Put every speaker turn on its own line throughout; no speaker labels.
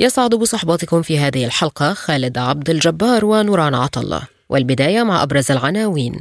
يسعد بصحبتكم في هذه الحلقة خالد عبد الجبار ونوران عطلة والبداية مع أبرز العناوين.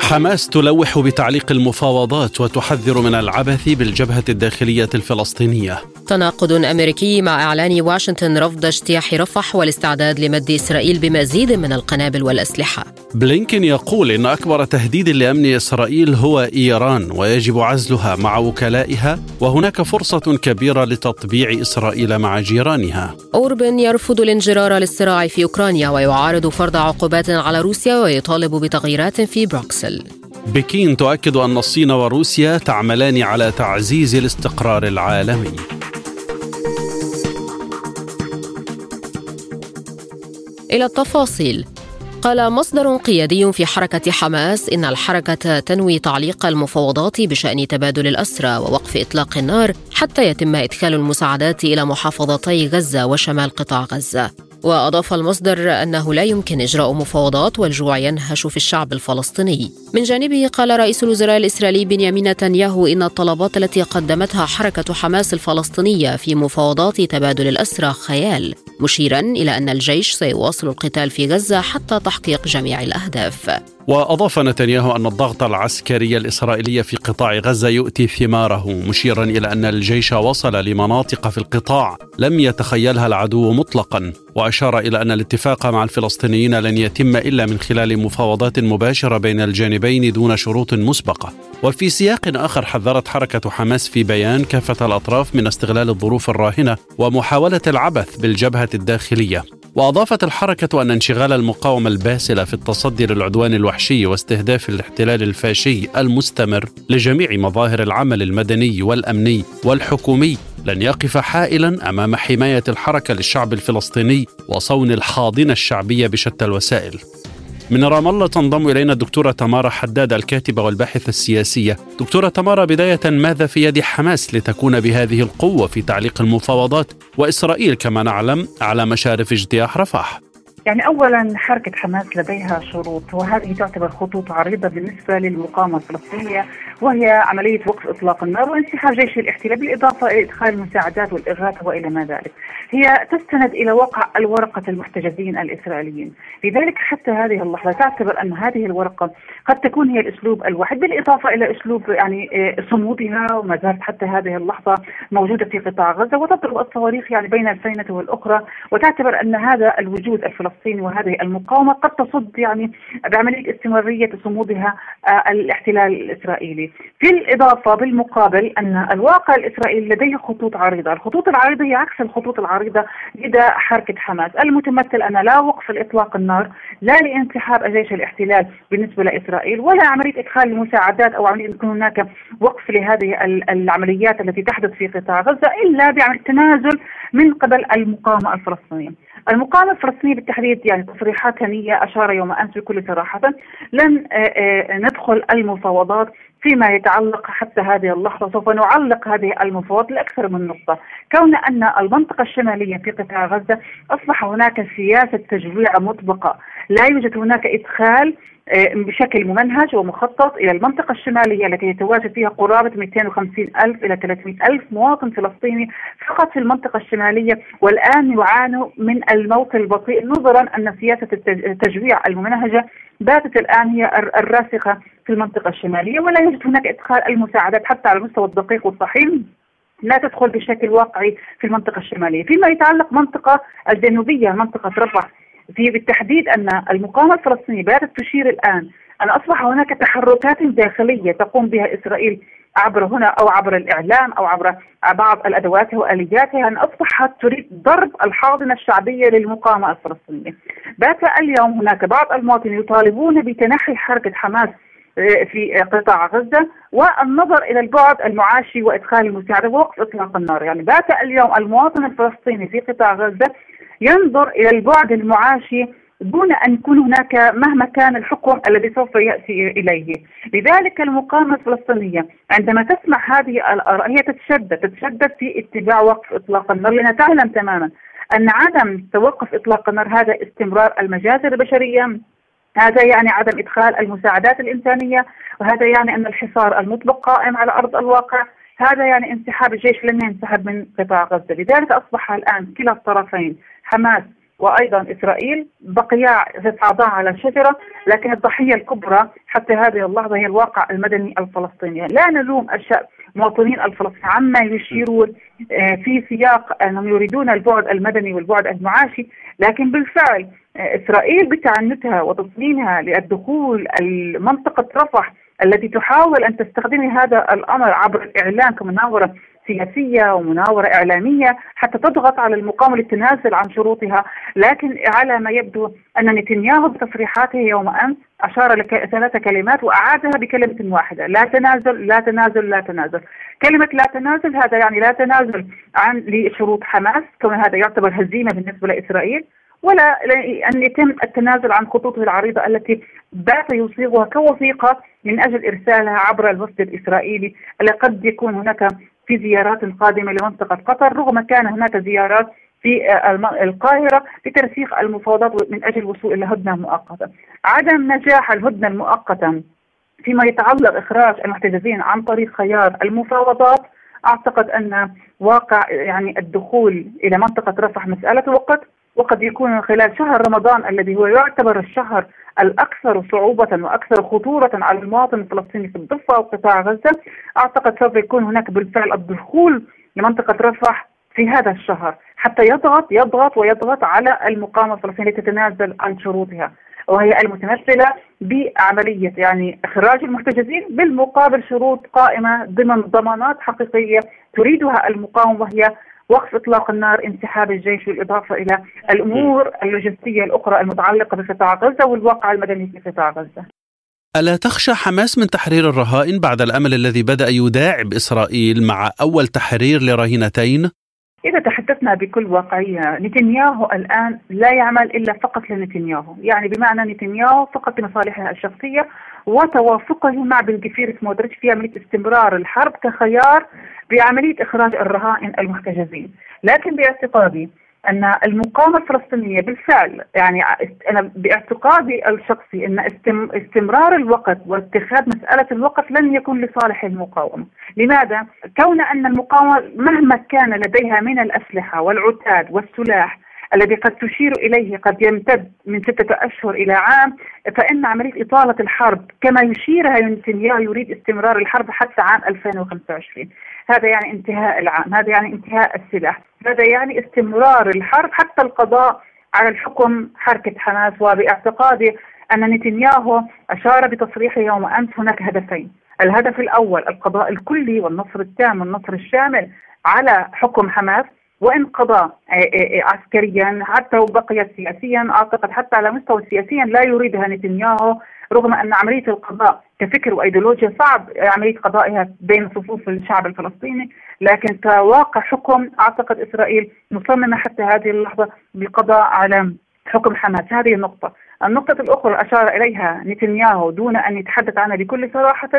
حماس تلوح بتعليق المفاوضات وتحذر من العبث بالجبهة الداخلية الفلسطينية.
تناقض أمريكي مع إعلان واشنطن رفض اجتياح رفح والاستعداد لمد إسرائيل بمزيد من القنابل والأسلحة.
بلينكين يقول إن أكبر تهديد لأمن إسرائيل هو إيران ويجب عزلها مع وكلائها وهناك فرصة كبيرة لتطبيع إسرائيل مع جيرانها.
أوربن يرفض الانجرار للصراع في أوكرانيا ويعارض فرض عقوبات على روسيا ويطالب بتغييرات في بروكسل.
بكين تؤكد أن الصين وروسيا تعملان على تعزيز الاستقرار العالمي.
إلى التفاصيل. قال مصدر قيادي في حركة حماس إن الحركة تنوي تعليق المفاوضات بشأن تبادل الأسرى ووقف إطلاق النار حتى يتم إدخال المساعدات إلى محافظتي غزة وشمال قطاع غزة. وأضاف المصدر أنه لا يمكن إجراء مفاوضات والجوع ينهش في الشعب الفلسطيني. من جانبه قال رئيس الوزراء الإسرائيلي بنيامين نتنياهو إن الطلبات التي قدمتها حركة حماس الفلسطينية في مفاوضات تبادل الأسرى خيال. مشيرا إلى أن الجيش سيواصل القتال في غزة حتى تحقيق جميع الأهداف.
وأضاف نتنياهو أن الضغط العسكري الإسرائيلي في قطاع غزة يؤتي ثماره مشيرا إلى أن الجيش وصل لمناطق في القطاع لم يتخيلها العدو مطلقا وأشار إلى أن الاتفاق مع الفلسطينيين لن يتم إلا من خلال مفاوضات مباشرة بين الجانبين دون شروط مسبقة. وفي سياق آخر حذرت حركة حماس في بيان كافة الأطراف من استغلال الظروف الراهنة ومحاولة العبث بالجبهه الداخلية. وأضافت الحركة أن انشغال المقاومة الباسلة في التصدي للعدوان الوحشي واستهداف الاحتلال الفاشي المستمر لجميع مظاهر العمل المدني والأمني والحكومي لن يقف حائلا أمام حماية الحركة للشعب الفلسطيني وصون الحاضنة الشعبية بشتى الوسائل. من رام الله تنضم إلينا الدكتورة تمارا حداد الكاتبة والباحثة السياسية. دكتورة تمارا بداية ماذا في يد حماس لتكون بهذه القوة في تعليق المفاوضات وإسرائيل كما نعلم على مشارف اجتياح رفح؟
يعني اولا حركة حماس لديها شروط وهذه تعتبر خطوط عريضة بالنسبة للمقاومة الفلسطينية وهي عملية وقف إطلاق النار وانسحاب جيش الاحتلال بالإضافة إلى إدخال المساعدات والاغاثه وإلى ما ذلك. هي تستند إلى وقع الورقة المحتجزين الإسرائيليين، لذلك حتى هذه اللحظة تعتبر أن هذه الورقة قد تكون هي الأسلوب الواحد بالإضافة إلى أسلوب يعني صمودها وما زالت حتى هذه اللحظة موجودة في قطاع غزة وتضرب الصواريخ يعني بين الفينة والأخرى وتعتبر أن هذا الوجود الفلسطيني وهذه المقاومة قد تصد يعني بعملية استمرارية صمودها الاحتلال الإسرائيلي. في الإضافة بالمقابل أن الواقع الإسرائيلي لديه خطوط عريضة، الخطوط العريضة هي عكس الخطوط العريضة لدى حركة حماس، المتمثل أن لا وقف لإطلاق النار، لا لانسحاب جيش الاحتلال بالنسبة لإسرائيل، ولا عملية إدخال المساعدات أو عملية يكون هناك وقف لهذه العمليات التي تحدث في قطاع غزة إلا بالتنازل من قبل المقاومة الفلسطينية. المقاومة الفلسطينية بالتحديد يعني تصريحات هنيه أشار يوم أمس بكل صراحة لن ندخل المفاوضات فيما يتعلق حتى هذه اللحظة سوف نعلق هذه المفاوضات لأكثر من نقطة. كون أن المنطقة الشمالية في قطاع غزة أصبح هناك سياسة تجويع مطبقة. لا يوجد هناك إدخال بشكل ممنهج ومخطط إلى المنطقة الشمالية التي يتواجد فيها قرابة 250 ألف إلى 300 ألف مواطن فلسطيني فقط في المنطقة الشمالية. والآن يعانوا من الموت البطيء نظرا أن سياسة التجويع الممنهجة باتت الآن هي الراسخة في المنطقة الشمالية ولا يوجد هناك إدخال المساعدات حتى على المستوى الدقيق والصحيح. لا تدخل بشكل واقعي في المنطقة الشمالية. فيما يتعلق منطقة الجنوبية منطقة رفح في بالتحديد أن المقاومة الفلسطينية باتت تشير الآن أن أصبح هناك تحركات داخلية تقوم بها إسرائيل عبر هنا أو عبر الإعلام أو عبر بعض الادوات وآلياتها أن أصبحت تريد ضرب الحاضنة الشعبية للمقاومة الفلسطينية. بات اليوم هناك بعض المواطنين يطالبون بتنحي حركة حماس في قطاع غزة والنظر إلى البعد المعاشي وإدخال المساعدة ووقف إطلاق النار يعني بات اليوم المواطن الفلسطيني في قطاع غزة ينظر إلى البعد المعاشي دون أن يكون هناك مهما كان الحكم الذي سوف يأتي إليه. لذلك المقاومة الفلسطينية عندما تسمع هذه الآراء هي تتشدد تتشدد في اتباع وقف إطلاق النار. لأنها تعلم تماما أن عدم توقف إطلاق النار هذا استمرار المجازر البشرية. هذا يعني عدم إدخال المساعدات الإنسانية وهذا يعني أن الحصار المطلق قائم على أرض الواقع. هذا يعني انسحاب الجيش لن ينسحب من قطاع غزة. لذلك أصبح الآن كلا الطرفين حماس وأيضا إسرائيل بقيا يصعدان على الشجره لكن الضحية الكبرى حتى هذه اللحظة هي الواقع المدني الفلسطيني، لا نلوم الشعب مواطنين الفلسطينيين عما يشيرون آه، في سياق انهم يريدون البعد المدني والبعد المعاشي، لكن بالفعل آه، إسرائيل بتعنتها وتصميمها للدخول منطقه رفح التي تحاول أن تستخدم هذا الأمر عبر الاعلام كمناورة سياسية ومناورة إعلامية حتى تضغط على المقاومة للتنازل عن شروطها. لكن على ما يبدو أن نتنياهو بتصريحاته يوم أمس أشار لثلاث كلمات وأعادها بكلمة واحدة لا تنازل لا تنازل لا تنازل كلمة لا تنازل هذا يعني لا تنازل عن لشروط حماس كون هذا يعتبر هزيمة بالنسبة لإسرائيل. ولا أن يتم التنازل عن خطوطه العريضة التي بات يصيغها كوثيقة من أجل إرسالها عبر الوسط الإسرائيلي الذي قد يكون هناك في زيارات قادمة لمنطقة قطر رغم كان هناك زيارات في القاهرة لترسيخ المفاوضات من أجل الوصول إلى هدنة مؤقتة. عدم نجاح الهدنة المؤقتة فيما يتعلق إخراج المحتجزين عن طريق خيار المفاوضات أعتقد أن واقع يعني الدخول إلى منطقة رفح مسألة وقت وقد يكون خلال شهر رمضان الذي هو يعتبر الشهر الأكثر صعوبة وأكثر خطورة على المواطن الفلسطيني في الضفة وقطاع غزة. أعتقد سوف يكون هناك بالفعل الدخول لمنطقة رفح في هذا الشهر حتى يضغط يضغط ويضغط على المقاومة الفلسطينية لتتنازل عن شروطها وهي المتمثلة بعملية يعني إخراج المحتجزين بالمقابل شروط قائمة ضمن ضمانات حقيقية تريدها المقاومة وهي وقف إطلاق النار انسحاب الجيش بالإضافة إلى الأمور اللوجستية الأخرى المتعلقة بقطاع غزة والواقع المدني في قطاع غزة.
ألا تخشى حماس من تحرير الرهائن بعد الأمل الذي بدأ يداعب إسرائيل مع أول تحرير لرهينتين؟
إذا تحدثنا بكل واقعية نتنياهو الآن لا يعمل إلا فقط لنتنياهو. يعني بمعنى نتنياهو فقط لمصالحه الشخصية وتوافقه مع بن جفير سموتريتش في عملية استمرار الحرب كخيار بعملية إخراج الرهائن المحتجزين. لكن باعتقادي أن المقاومة الفلسطينية بالفعل يعني أنا باعتقادي الشخصي أن استمرار الوقت واتخاذ مسألة الوقت لن يكون لصالح المقاومة، لماذا؟ كون أن المقاومة مهما كان لديها من الأسلحة والعتاد والسلاح الذي قد تشير إليه قد يمتد من ستة أشهر إلى عام فإن عملية إطالة الحرب كما يشيرها نتنياهو يريد استمرار الحرب حتى عام 2025 هذا يعني انتهاء العام هذا يعني انتهاء السلاح هذا يعني استمرار الحرب حتى القضاء على الحكم حركة حماس وباعتقادي أن نتنياهو أشار بتصريحه يوم أمس هناك هدفين. الهدف الأول القضاء الكلي والنصر التام والنصر الشامل على حكم حماس. وإن قضى عسكريا حتى وبقي سياسيا أعتقد حتى على مستوى سياسيا لا يريدها نتنياهو رغم أن عمليه القضاء كفكر وإيديولوجيا صعب عمليه قضائها بين صفوف الشعب الفلسطيني لكن كواقع حكم أعتقد إسرائيل مصممة حتى هذه اللحظة بالقضاء على حكم حماس. هذه النقطة. النقطة الأخرى أشار إليها نتنياهو دون أن يتحدث عنها بكل صراحة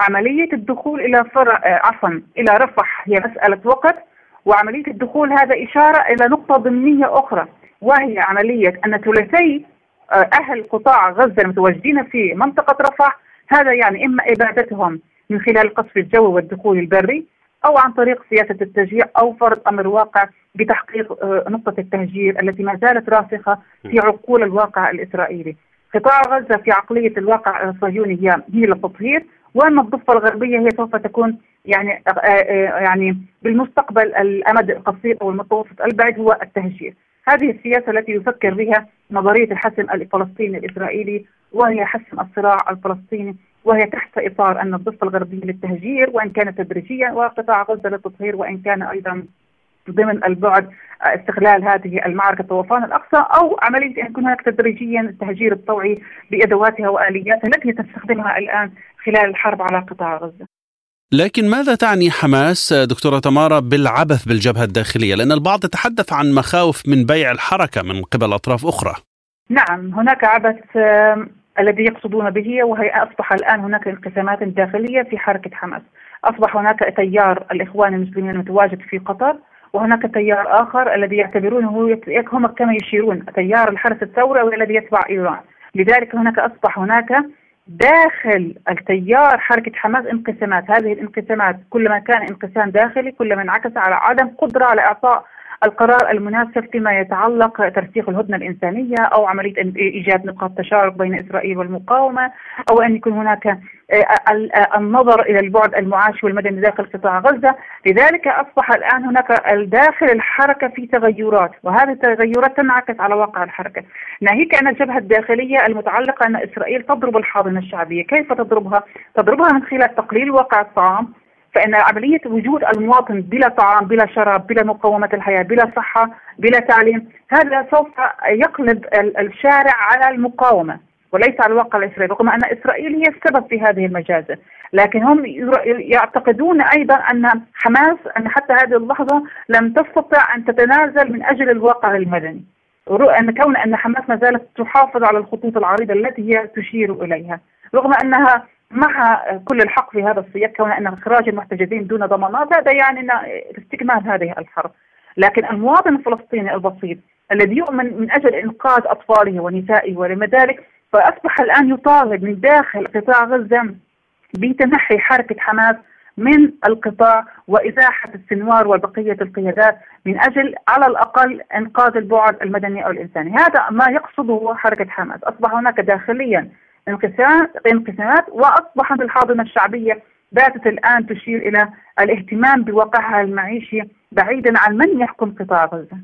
عملية الدخول إلى فرع عفوا إلى رفح هي مسألة وقت. وعملية الدخول هذا إشارة إلى نقطة ضمنية أخرى وهي عملية أن ثلاثي آه، أهل قطاع غزة المتواجدين في منطقة رفح هذا يعني إما إبادتهم من خلال القصف الجوي والدخول البري أو عن طريق سياسة التشجيع أو فرض أمر واقع بتحقيق آه، نقطة التهجير التي ما زالت راسخة في عقول الواقع الإسرائيلي. قطاع غزة في عقلية الواقع الصهيوني هي هي للتطهير وأما الضفة الغربية هي سوف تكون يعني آه، آه، يعني بالمستقبل الأمد القصير أو المتوسط البعيد هو التهجير. هذه السياسة التي يفكر بها نظرية الحسم الفلسطيني الإسرائيلي وهي حسم الصراع الفلسطيني وهي تحت إطار أن الضفة الغربية للتهجير وإن كان تدريجيا وقطاع غزة للتطهير وإن كان أيضا ضمن البعد استغلال هذه المعركة طوفان الأقصى أو عملية أن يكون هناك تدريجيا التهجير الطوعي بأدواتها وآلياتها التي تستخدمها الآن خلال الحرب على قطاع غزة
لكن ماذا تعني حماس دكتورة تمارا بالعبث بالجبهة الداخلية؟ لأن البعض يتحدث عن مخاوف من بيع الحركة من قبل أطراف أخرى.
نعم هناك عبث الذي يقصدون به وهي أصبح الآن هناك انقسامات داخلية في حركة حماس. أصبح هناك تيار الإخوان المسلمين المتواجد في قطر وهناك تيار آخر الذي يعتبرونه هم كما يشيرون تيار الحرس الثوري والذي يتبع إيران. لذلك هناك أصبح هناك داخل التيار حركة حماس انقسامات. هذه الانقسامات كلما كان انقسام داخلي كلما انعكس على عدم قدرة على إعطاء القرار المناسب فيما يتعلق ترسيخ الهدنة الإنسانية أو عملية إيجاد نقاط تشارك بين إسرائيل والمقاومة أو أن يكون هناك آه، النظر إلى البعد المعاشي والمدني داخل قطاع غزة، لذلك أصبح الآن هناك داخل الحركة في تغيرات وهذه التغيرات تنعكس على واقع الحركة، ناهيك أن الجبهة الداخلية المتعلقة أن إسرائيل تضرب الحاضنة الشعبية، كيف تضربها؟ تضربها من خلال تقليل واقع الطعام فإن عملية وجود المواطن بلا طعام بلا شراب بلا مقومات الحياة بلا صحة بلا تعليم هذا سوف يقلب الشارع على المقاومة وليس على الواقع الإسرائيلي رغم أن إسرائيل هي السبب في هذه المجازر. لكن هم يعتقدون أيضا أن حماس أن حتى هذه اللحظة لم تستطع أن تتنازل من أجل الواقع المدني. أن كون أن حماس ما زالت تحافظ على الخطوط العريضة التي هي تشير إليها رغم أنها مع كل الحق في هذا السياق كون أن اخراج المحتجزين دون ضمانات هذا يعني استكمال هذه الحرب. لكن المواطن الفلسطيني البسيط الذي يؤمن من أجل إنقاذ أطفاله ونسائه ولما ذلك فأصبح الآن يطالب من داخل قطاع غزة بتنحي حركة حماس من القطاع وإزاحة السنوار وبقيه القيادات من أجل على الأقل إنقاذ البعد المدني أو الإنساني، هذا ما يقصده حركة حماس، أصبح هناك داخليا انقسامات وأصبحت الحاضنة الشعبية باتت الآن تشير إلى الاهتمام بواقعها المعيشي بعيدا عن من يحكم قطاع غزة.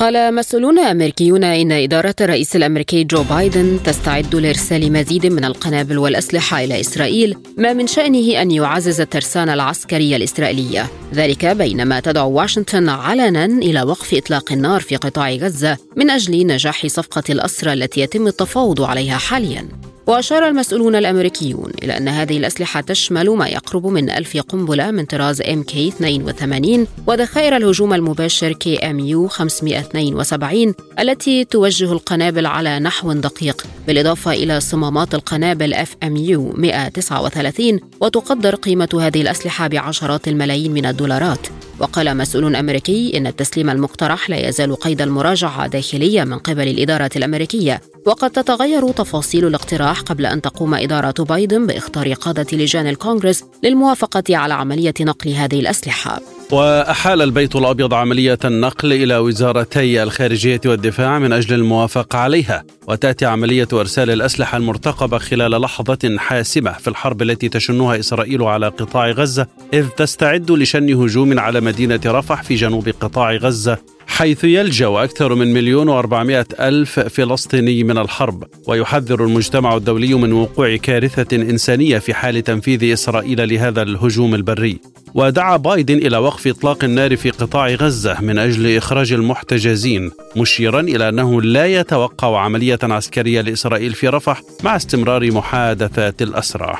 قال مسؤولون أمريكيون إن إدارة الرئيس الأمريكي جو بايدن تستعد لإرسال مزيد من القنابل والأسلحة إلى إسرائيل ما من شأنه أن يعزز الترسانه العسكريه الاسرائيليه ذلك بينما تدعو واشنطن علنا إلى وقف إطلاق النار في قطاع غزة من أجل نجاح صفقة الأسرى التي يتم التفاوض عليها حاليا. وأشار المسؤولون الأمريكيون إلى أن هذه الأسلحة تشمل ما يقرب من ألف قنبلة من طراز MK-82 وذخائر الهجوم المباشر KMU 572 التي توجه القنابل على نحو دقيق بالإضافة إلى صمامات القنابل FMU 139 وتقدر قيمة هذه الأسلحة بعشرات الملايين من الدولارات. وقال مسؤول أمريكي إن التسليم المقترح لا يزال قيد المراجعة داخلية من قبل الإدارة الأمريكية وقد تتغير تفاصيل الاقتراح قبل أن تقوم إدارة بايدن باختار قادة لجان الكونغرس للموافقة على عملية نقل هذه الأسلحة.
وأحال البيت الأبيض عملية النقل إلى وزارتي الخارجية والدفاع من أجل الموافقة عليها وتأتي عملية إرسال الأسلحة المرتقبة خلال لحظة حاسمة في الحرب التي تشنها إسرائيل على قطاع غزة إذ تستعد لشن هجوم على مدينة رفح في جنوب قطاع غزة. حيث يلجأ أكثر من مليون وأربعمائة ألف فلسطيني من الحرب ويحذر المجتمع الدولي من وقوع كارثة إنسانية في حال تنفيذ إسرائيل لهذا الهجوم البري. ودعا بايدن إلى وقف إطلاق النار في قطاع غزة من أجل إخراج المحتجزين مشيرا إلى أنه لا يتوقع عملية عسكرية لإسرائيل في رفح مع استمرار محادثات الأسرى.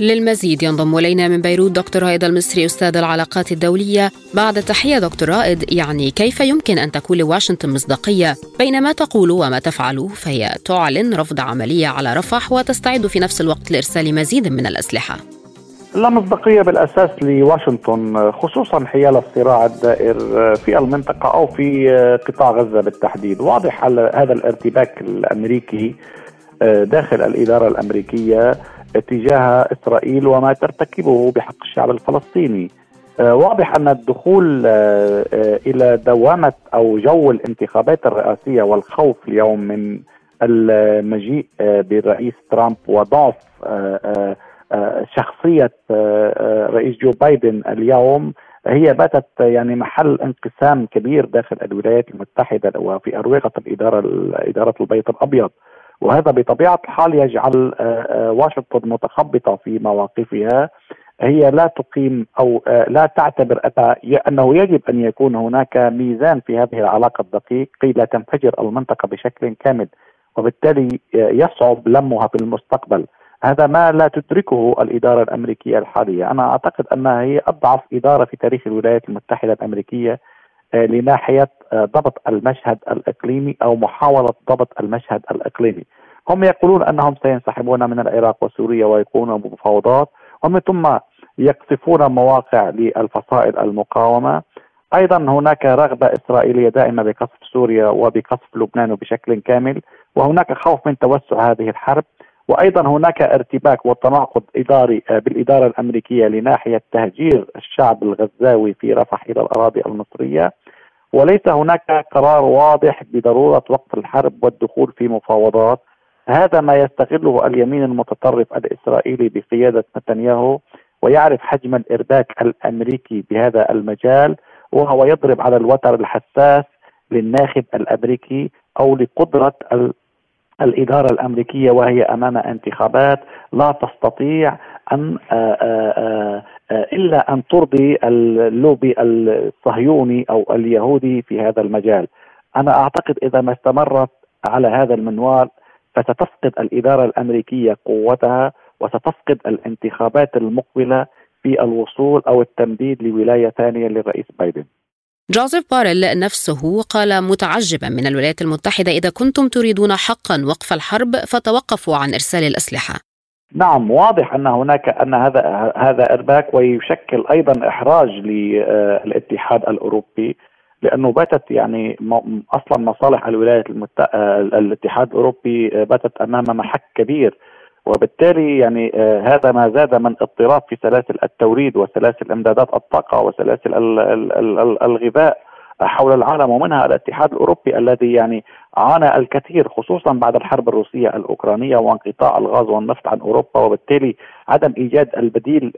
للمزيد ينضم إلينا من بيروت دكتور رائد المصري أستاذ العلاقات الدولية. بعد التحية دكتور رائد يعني كيف يمكن أن تكون لواشنطن مصداقية؟ بين ما تقول وما تفعل فهي تعلن رفض عملية على رفح وتستعد في نفس الوقت لإرسال مزيد من الأسلحة.
لا مصداقية بالأساس لواشنطن خصوصا حيال الصراع الدائر في المنطقة أو في قطاع غزة بالتحديد. واضح هذا الارتباك الأمريكي داخل الإدارة الأمريكية تجاه إسرائيل وما ترتكبه بحق الشعب الفلسطيني. آه، واضح أن الدخول آه، آه، إلى دوامة أو جو الانتخابات الرئاسية والخوف اليوم من المجيء بالرئيس ترامب وضعف شخصية رئيس جو بايدن اليوم هي باتت يعني محل انقسام كبير داخل الولايات المتحدة وفي أروقة الإدارة إدارة البيت الأبيض. وهذا بطبيعة الحال يجعل آه، آه، واشنطن متخبطة في مواقفها.
هي لا تقيم أو لا تعتبر أنه يجب أن يكون هناك ميزان في هذه العلاقة الدقيق كي لا تنفجر المنطقة بشكل كامل وبالتالي يصعب لمها في المستقبل. هذا ما لا تدركه الإدارة الأمريكية الحالية. أنا أعتقد أنها هي أضعف إدارة في تاريخ الولايات المتحدة الأمريكية. آه، لناحية آه، ضبط المشهد الإقليمي أو محاولة ضبط المشهد الإقليمي. هم يقولون أنهم سينسحبون من العراق وسوريا ويكونوا مفاوضات ومن ثم يقصفون مواقع للفصائل المقاومة. أيضا هناك رغبة إسرائيلية دائمة بقصف سوريا وبقصف لبنان بشكل كامل وهناك خوف من توسع هذه الحرب. وأيضا هناك ارتباك وتناقض إداري آه، بالإدارة الأمريكية لناحية تهجير الشعب الغزاوي في رفح إلى الأراضي المصرية. وليس هناك قرار واضح بضرورة وقف الحرب والدخول في مفاوضات. هذا ما يستغله اليمين المتطرف الإسرائيلي بقيادة نتنياهو ويعرف حجم الإرباك الأمريكي بهذا المجال وهو يضرب على الوتر الحساس للناخب الأمريكي أو لقدرة الإدارة الأمريكية وهي أمام انتخابات لا تستطيع أن آه، آه، آه، إلا أن ترضي اللوبي الصهيوني أو اليهودي في هذا المجال. أنا أعتقد إذا ما استمرت على هذا المنوال فستفقد الإدارة الأمريكية قوتها وستفقد الانتخابات المقبلة في الوصول أو التمديد لولاية ثانية للرئيس بايدن.
جوزيف باريل نفسه قال متعجبا من الولايات المتحدة إذا كنتم تريدون حقا وقف الحرب فتوقفوا عن إرسال الأسلحة.
نعم واضح أن هناك أن هذا هذا إرباك ويشكل أيضا إحراج للاتحاد الأوروبي لأنه باتت يعني أصلا مصالح الولايات المتحده الاتحاد الأوروبي باتت أمام محك كبير وبالتالي يعني آه هذا ما زاد من اضطراب في سلاسل التوريد وسلاسل امدادات الطاقة وسلاسل الغذاء حول العالم ومنها الاتحاد الأوروبي الذي يعني عانى الكثير خصوصا بعد الحرب الروسية الأوكرانية وانقطاع الغاز والنفط عن أوروبا. وبالتالي عدم إيجاد البديل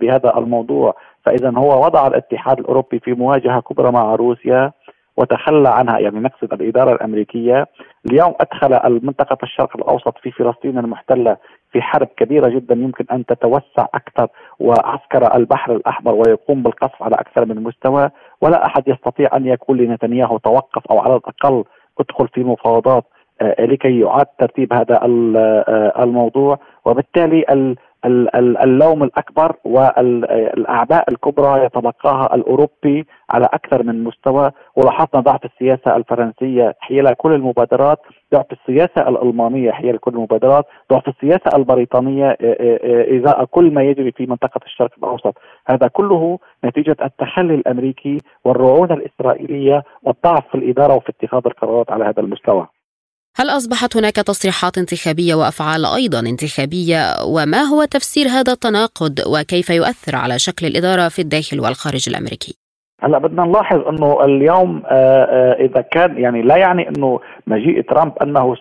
بهذا الموضوع. فاذا هو وضع الاتحاد الأوروبي في مواجهة كبرى مع روسيا. وتخلى عنها يعني نقصد الإدارة الأمريكية. اليوم أدخل المنطقة الشرق الأوسط في فلسطين المحتلة في حرب كبيرة جدا يمكن أن تتوسع أكثر وعسكر البحر الأحمر ويقوم بالقصف على أكثر من مستوى. ولا أحد يستطيع أن يقول لنتنياهو توقف أو على الأقل ادخل في مفاوضات آه، لكي يعاد ترتيب هذا آه، الموضوع. وبالتالي اللوم الأكبر والاعباء الكبرى يتلقاها الأوروبي على أكثر من مستوى. ولاحظنا ضعف السياسة الفرنسية حيال كل المبادرات ضعف السياسة الألمانية حيال كل المبادرات ضعف السياسة البريطانية إزاء كل ما يجري في منطقة الشرق الأوسط. هذا كله نتيجة التخلي الأمريكي والرعونة الإسرائيلية والضعف في الإدارة وفي اتخاذ القرارات على هذا المستوى.
هل أصبحت هناك تصريحات انتخابية وأفعال أيضا انتخابية وما هو تفسير هذا التناقض وكيف يؤثر على شكل الإدارة في الداخل والخارج الأمريكي؟
هلا بدنا نلاحظ إنه اليوم آه، آه، إذا كان يعني لا يعني إنه مجيء ترامب أنه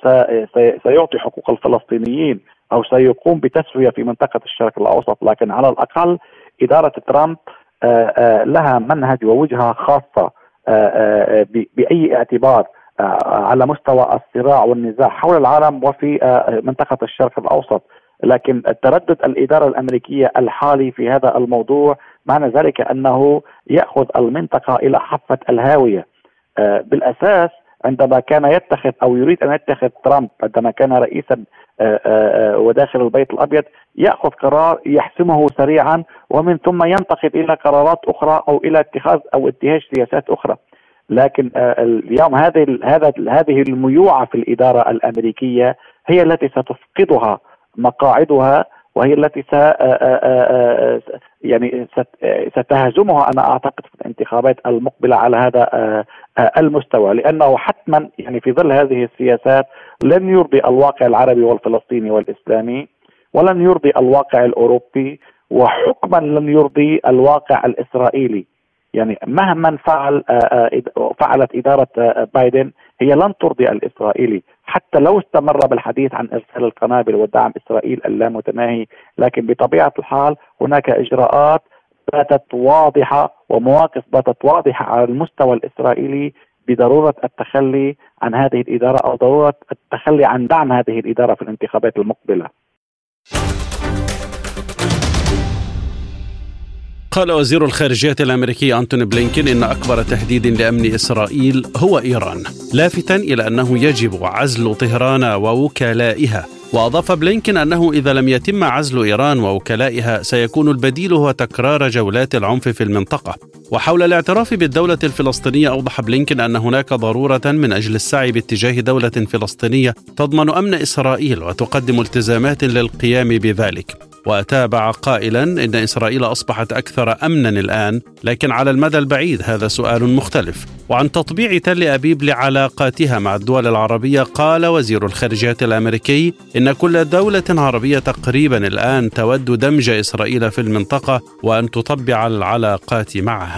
سيعطي حقوق الفلسطينيين أو سيقوم بتسوية في منطقة الشرق الأوسط لكن على الأقل إدارة ترامب آه، لها منهج ووجهة خاصة بأي اعتبار على مستوى الصراع والنزاع حول العالم وفي آه، منطقة الشرق الأوسط. لكن التردد الإدارة الأمريكية الحالي في هذا الموضوع معنى ذلك أنه يأخذ المنطقة إلى حافة الهاوية. آه، بالأساس عندما كان يتخذ أو يريد أن يتخذ ترامب عندما كان رئيسا آه، وداخل البيت الأبيض يأخذ قرار يحسمه سريعا ومن ثم ينتقل إلى قرارات أخرى أو إلى اتخاذ أو اتهاج سياسات أخرى. لكن آه، اليوم هذه هذا هذه الميوعة في الإدارة الأمريكية هي التي ستفقدها مقاعدها وهي التي س آه، آه، يعني ستهزمها. أنا أعتقد في الانتخابات المقبلة على هذا المستوى لأنه حتما يعني في ظل هذه السياسات لن يرضي الواقع العربي والفلسطيني والإسلامي ولن يرضي الواقع الأوروبي وحكما لن يرضي الواقع الإسرائيلي. يعني مهما فعل آه، آه، فعلت إدارة آه، بايدن هي لن ترضي الإسرائيلي. حتى لو استمر بالحديث عن إرسال القنابل ودعم إسرائيل اللامتناهي لكن بطبيعة الحال هناك إجراءات باتت واضحة ومواقف باتت واضحة على المستوى الإسرائيلي بضرورة التخلي عن هذه الإدارة أو ضرورة التخلي عن دعم هذه الإدارة في الانتخابات المقبلة.
قال وزير الخارجية الأمريكي أنتوني بلينكين إن أكبر تهديد لأمن إسرائيل هو إيران لافتا إلى أنه يجب عزل طهران ووكلائها. وأضاف بلينكن أنه إذا لم يتم عزل إيران ووكلائها سيكون البديل هو تكرار جولات العنف في المنطقة. وحول الاعتراف بالدولة الفلسطينية أوضح بلينكن أن هناك ضرورة من أجل السعي باتجاه دولة فلسطينية تضمن أمن إسرائيل وتقدم التزامات للقيام بذلك. وتابع قائلا إن إسرائيل أصبحت أكثر امنا الآن لكن على المدى البعيد هذا سؤال مختلف. وعن تطبيع تل أبيب لعلاقاتها مع الدول العربية قال وزير الخارجية الأمريكي إن كل دولة عربية تقريبا الآن تود دمج إسرائيل في المنطقة وأن تطبع العلاقات معها.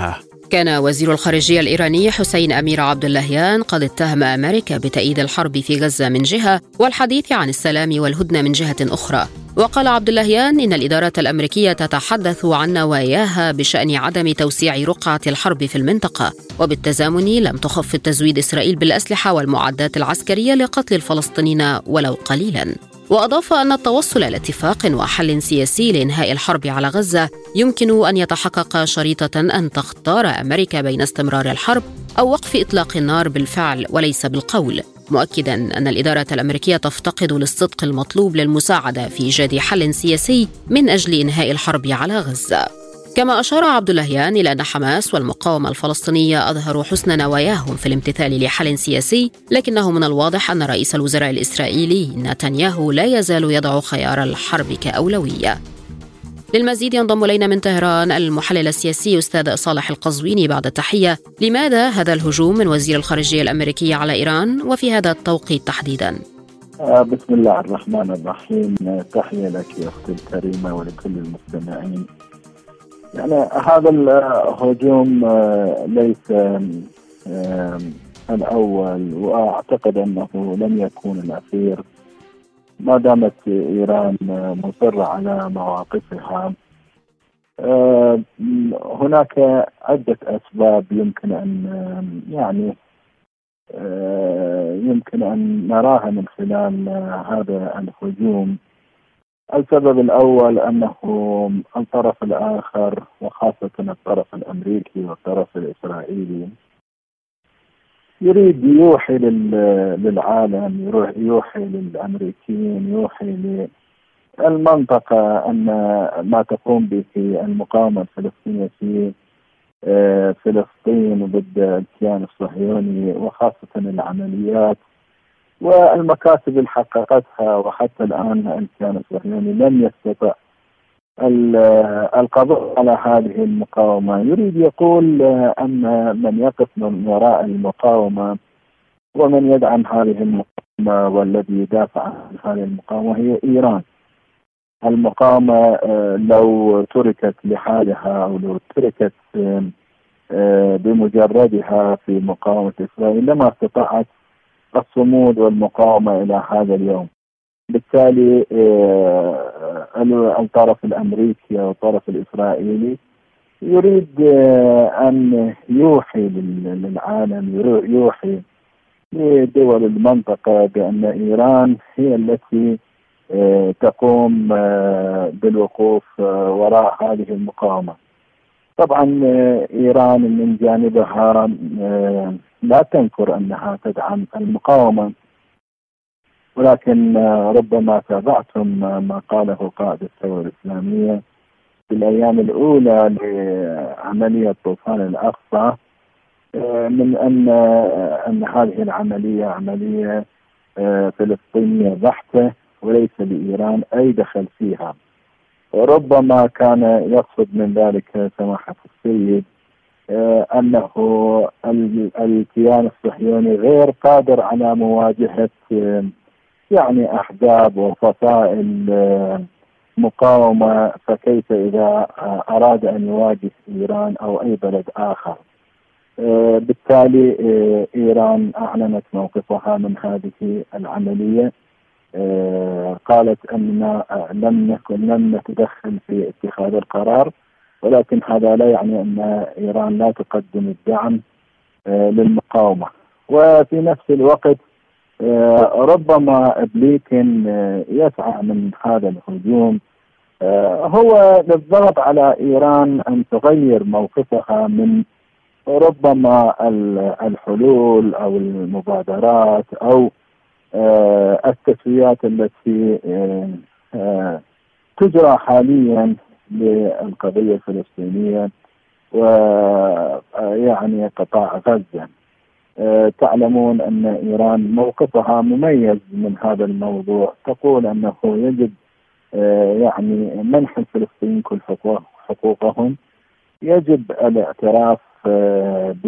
كان وزير الخارجية الإيراني حسين أمير عبد اللهيان قد اتهم أمريكا بتأييد الحرب في غزة من جهة والحديث عن السلام والهدنة من جهة أخرى. وقال عبد اللهيان إن الإدارة الأمريكية تتحدث عن نواياها بشأن عدم توسيع رقعة الحرب في المنطقة وبالتزامن لم تخفض تزويد إسرائيل بالأسلحة والمعدات العسكرية لقتل الفلسطينيين ولو قليلاً. وأضاف أن التوصل إلى اتفاق وحل سياسي لإنهاء الحرب على غزة يمكن أن يتحقق شريطة أن تختار أمريكا بين استمرار الحرب أو وقف إطلاق النار بالفعل وليس بالقول مؤكدا أن الإدارة الأمريكية تفتقد للصدق المطلوب للمساعدة في إيجاد حل سياسي من أجل إنهاء الحرب على غزة. كما أشار عبد اللهيان إلى أن حماس والمقاومة الفلسطينية أظهروا حسن نواياهم في الامتثال لحل سياسي لكنه من الواضح أن رئيس الوزراء الإسرائيلي نتنياهو لا يزال يضع خيار الحرب كأولوية. للمزيد ينضم إلينا من طهران المحلل السياسي أستاذ صالح القزويني بعد التحية. لماذا هذا الهجوم من وزير الخارجية الأمريكي على إيران وفي هذا التوقيت تحديدا؟
آه، بسم الله الرحمن الرحيم. تحية لك يا أختي الكريمة ولكل المستمعين. يعني هذا الهجوم آه، ليس الأول وأعتقد أنه لن يكون الأخير. ما دامت إيران مصرة على مواقفها آه، هناك عدة أسباب يمكن أن يعني آه، يمكن أن نراها من خلال هذا الهجوم. السبب الأول أنه الطرف الآخر وخاصة الطرف الأمريكي والطرف الإسرائيلي يريد يوحي للعالم يوحي للأمريكيين يوحي للمنطقة أن ما تقوم به المقاومة الفلسطينية في آه، فلسطين ضد الكيان الصهيوني وخاصة العمليات والمكاسب اللي حققتها وحتى الآن الكيان الصهيوني لم يستطع القضاء على هذه المقاومة، يريد يقول أن من يقف من وراء المقاومة ومن يدعم هذه المقاومة والذي يدافع عن هذه المقاومة هي إيران. المقاومة لو تركت لحالها أو لو تركت بمجردها في مقاومة إسرائيل لما استطاعت الصمود والمقاومة إلى هذا اليوم. بالتالي آه، الطرف الأمريكي أو الطرف الإسرائيلي يريد آه، أن يوحي للعالم يوحي لدول المنطقة بأن إيران هي التي آه، تقوم بالوقوف وراء هذه المقاومة. طبعا إيران من جانبها لا تنكر أنها تدعم المقاومة. ولكن ربما تابعتم ما قاله قائد الثورة الإسلامية في الأيام الأولى لعملية طوفان الأقصى من أن أن هذه العملية عملية فلسطينية بحتة وليس لإيران أي دخل فيها. وربما كان يقصد من ذلك سماحة السيد آه، أنه الكيان الصهيوني غير قادر على مواجهة آه، يعني أحزاب وفصائل آه، مقاومة فكيف إذا أراد أن يواجه إيران أو أي بلد آخر. بالتالي إيران أعلنت موقفها من هذه العملية قالت اننا لم نكن لم نتدخل في اتخاذ القرار ولكن هذا لا يعني أن إيران لا تقدم الدعم آه، للمقاومة. وفي نفس الوقت آه، ربما بليكن آه، يسعى من هذا الهجوم. هو للضغط على إيران أن تغير موقفها من ربما الحلول أو المبادرات أو التسويات التي تجرى حاليا للقضية الفلسطينية ويعني قطاع غزة. آه، تعلمون أن إيران موقفها مميز من هذا الموضوع. تقول أنه يجب آه، يعني منح الفلسطينيين كل حقوقهم. يجب الاعتراف آه، ب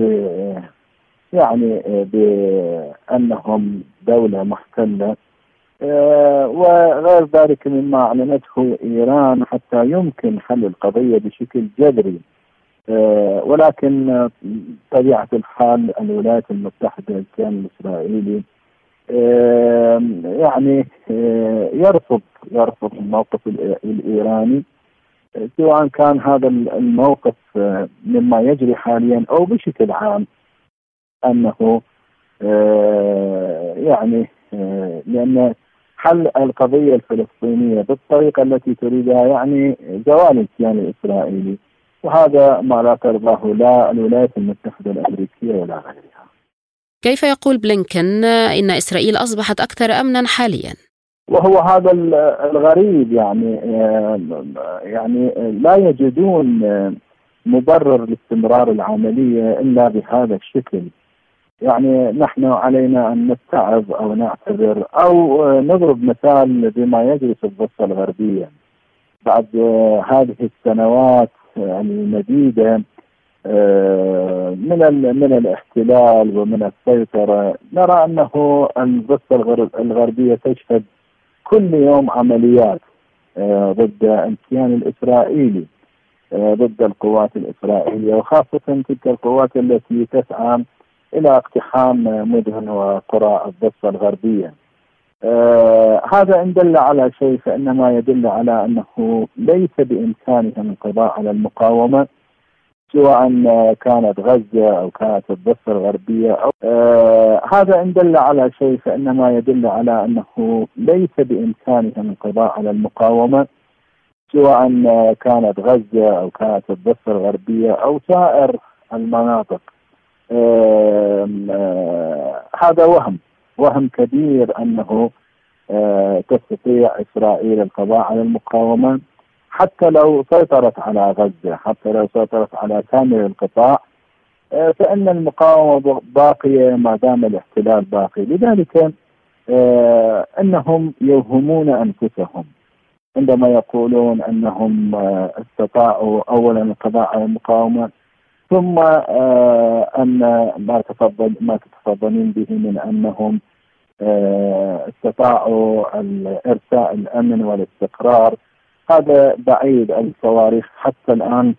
يعني بأنهم دولة محتلة. وغير ذلك مما أعلنته إيران حتى يمكن حل القضية بشكل جذري. آه، ولكن طبيعة الحال الولايات المتحدة الكيان الإسرائيلي يعني آه، يرفض يرفض الموقف الإيراني. سواء كان هذا الموقف آه، مما يجري حاليا أو بشكل عام. أنه يعني لأن حل القضية الفلسطينية بالطريقة التي تريدها يعني زوال الكيان الإسرائيلي وهذا ما لا ترضاه لا الولايات المتحدة الأمريكية ولا غيرها.
كيف يقول بلينكن؟ إن إسرائيل أصبحت أكثر أمنا حاليا؟
وهو هذا الغريب يعني يعني لا يجدون مبرر لاستمرار العملية إلا بهذا الشكل. يعني نحن علينا أن نتعظ أو نعتذر أو نضرب مثال بما يجري في الضفة الغربية. بعد هذه السنوات المديده آه، من من الاحتلال ومن السيطرة نرى أنه الضفة الغربية تشهد كل يوم عمليات آه، ضد الكيان الإسرائيلي آه، ضد القوات الإسرائيلية وخاصة تلك القوات التي تسعى إلى اقتحام مدن وقرى الضفة الغربية. آه هذا إن دل على شيء فإنما يدل على أنه ليس بإمكانهم القضاء على المقاومة سواء كانت غزة أو كانت الضفة الغربية أو آه هذا إن دل على شيء فإنما يدل على أنه ليس بإمكانهم القضاء على المقاومة سواء كانت غزة أو كانت الضفة الغربية أو سائر المناطق هذا وهم وهم كبير أنه تستطيع إسرائيل القضاء على المقاومة حتى لو سيطرت على غزة، حتى لو سيطرت على كامل القطاع فإن المقاومة باقية ما دام الاحتلال باقي، لذلك إنهم يوهمون أنفسهم عندما يقولون إنهم استطاعوا اولا القضاء على المقاومة ثم أن ما تفضل ما تتفضلين به من أنهم آه، استطاعوا ارساء الأمن والاستقرار. هذا بعيد الصواريخ حتى الآن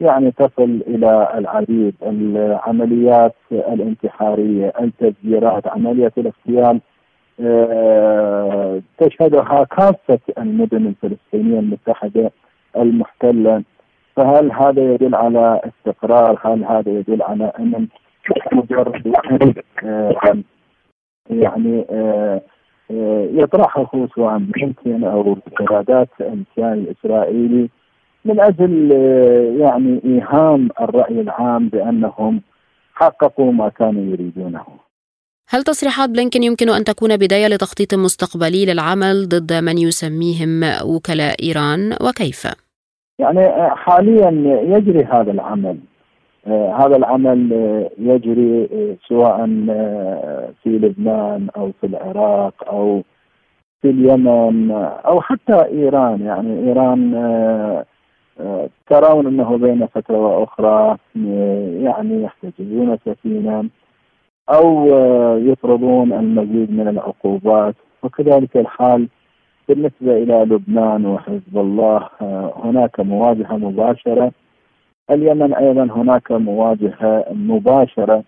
يعني تصل إلى العديد. العمليات الانتحارية التفجيرات عملية الاغتيال آه، تشهدها كافه المدن الفلسطينية المتحدة المحتلة. فهل هذا يدل على استقرار؟ هل هذا يدل على امن؟ مجرد يعني يطرحه سواء بلينكن أو قيادات الكيان الاسرائيلي من أجل آه، يعني إيهام الرأي العام بأنهم حققوا ما كانوا يريدونه.
هل تصريحات بلينكن يمكن أن تكون بداية لتخطيط مستقبلي للعمل ضد من يسميهم وكلاء إيران وكيف؟
يعني حاليا يجري هذا العمل. آه، هذا العمل آه، يجري آه، سواء في لبنان أو في العراق أو في اليمن أو حتى إيران. يعني إيران ترون أنه بين فترة وأخرى يعني يحتجزون سفينة أو يفرضون المزيد من العقوبات. وكذلك الحال بالنسبة إلى لبنان وحزب الله هناك مواجهة مباشرة. اليمن أيضا هناك مواجهة مباشرة.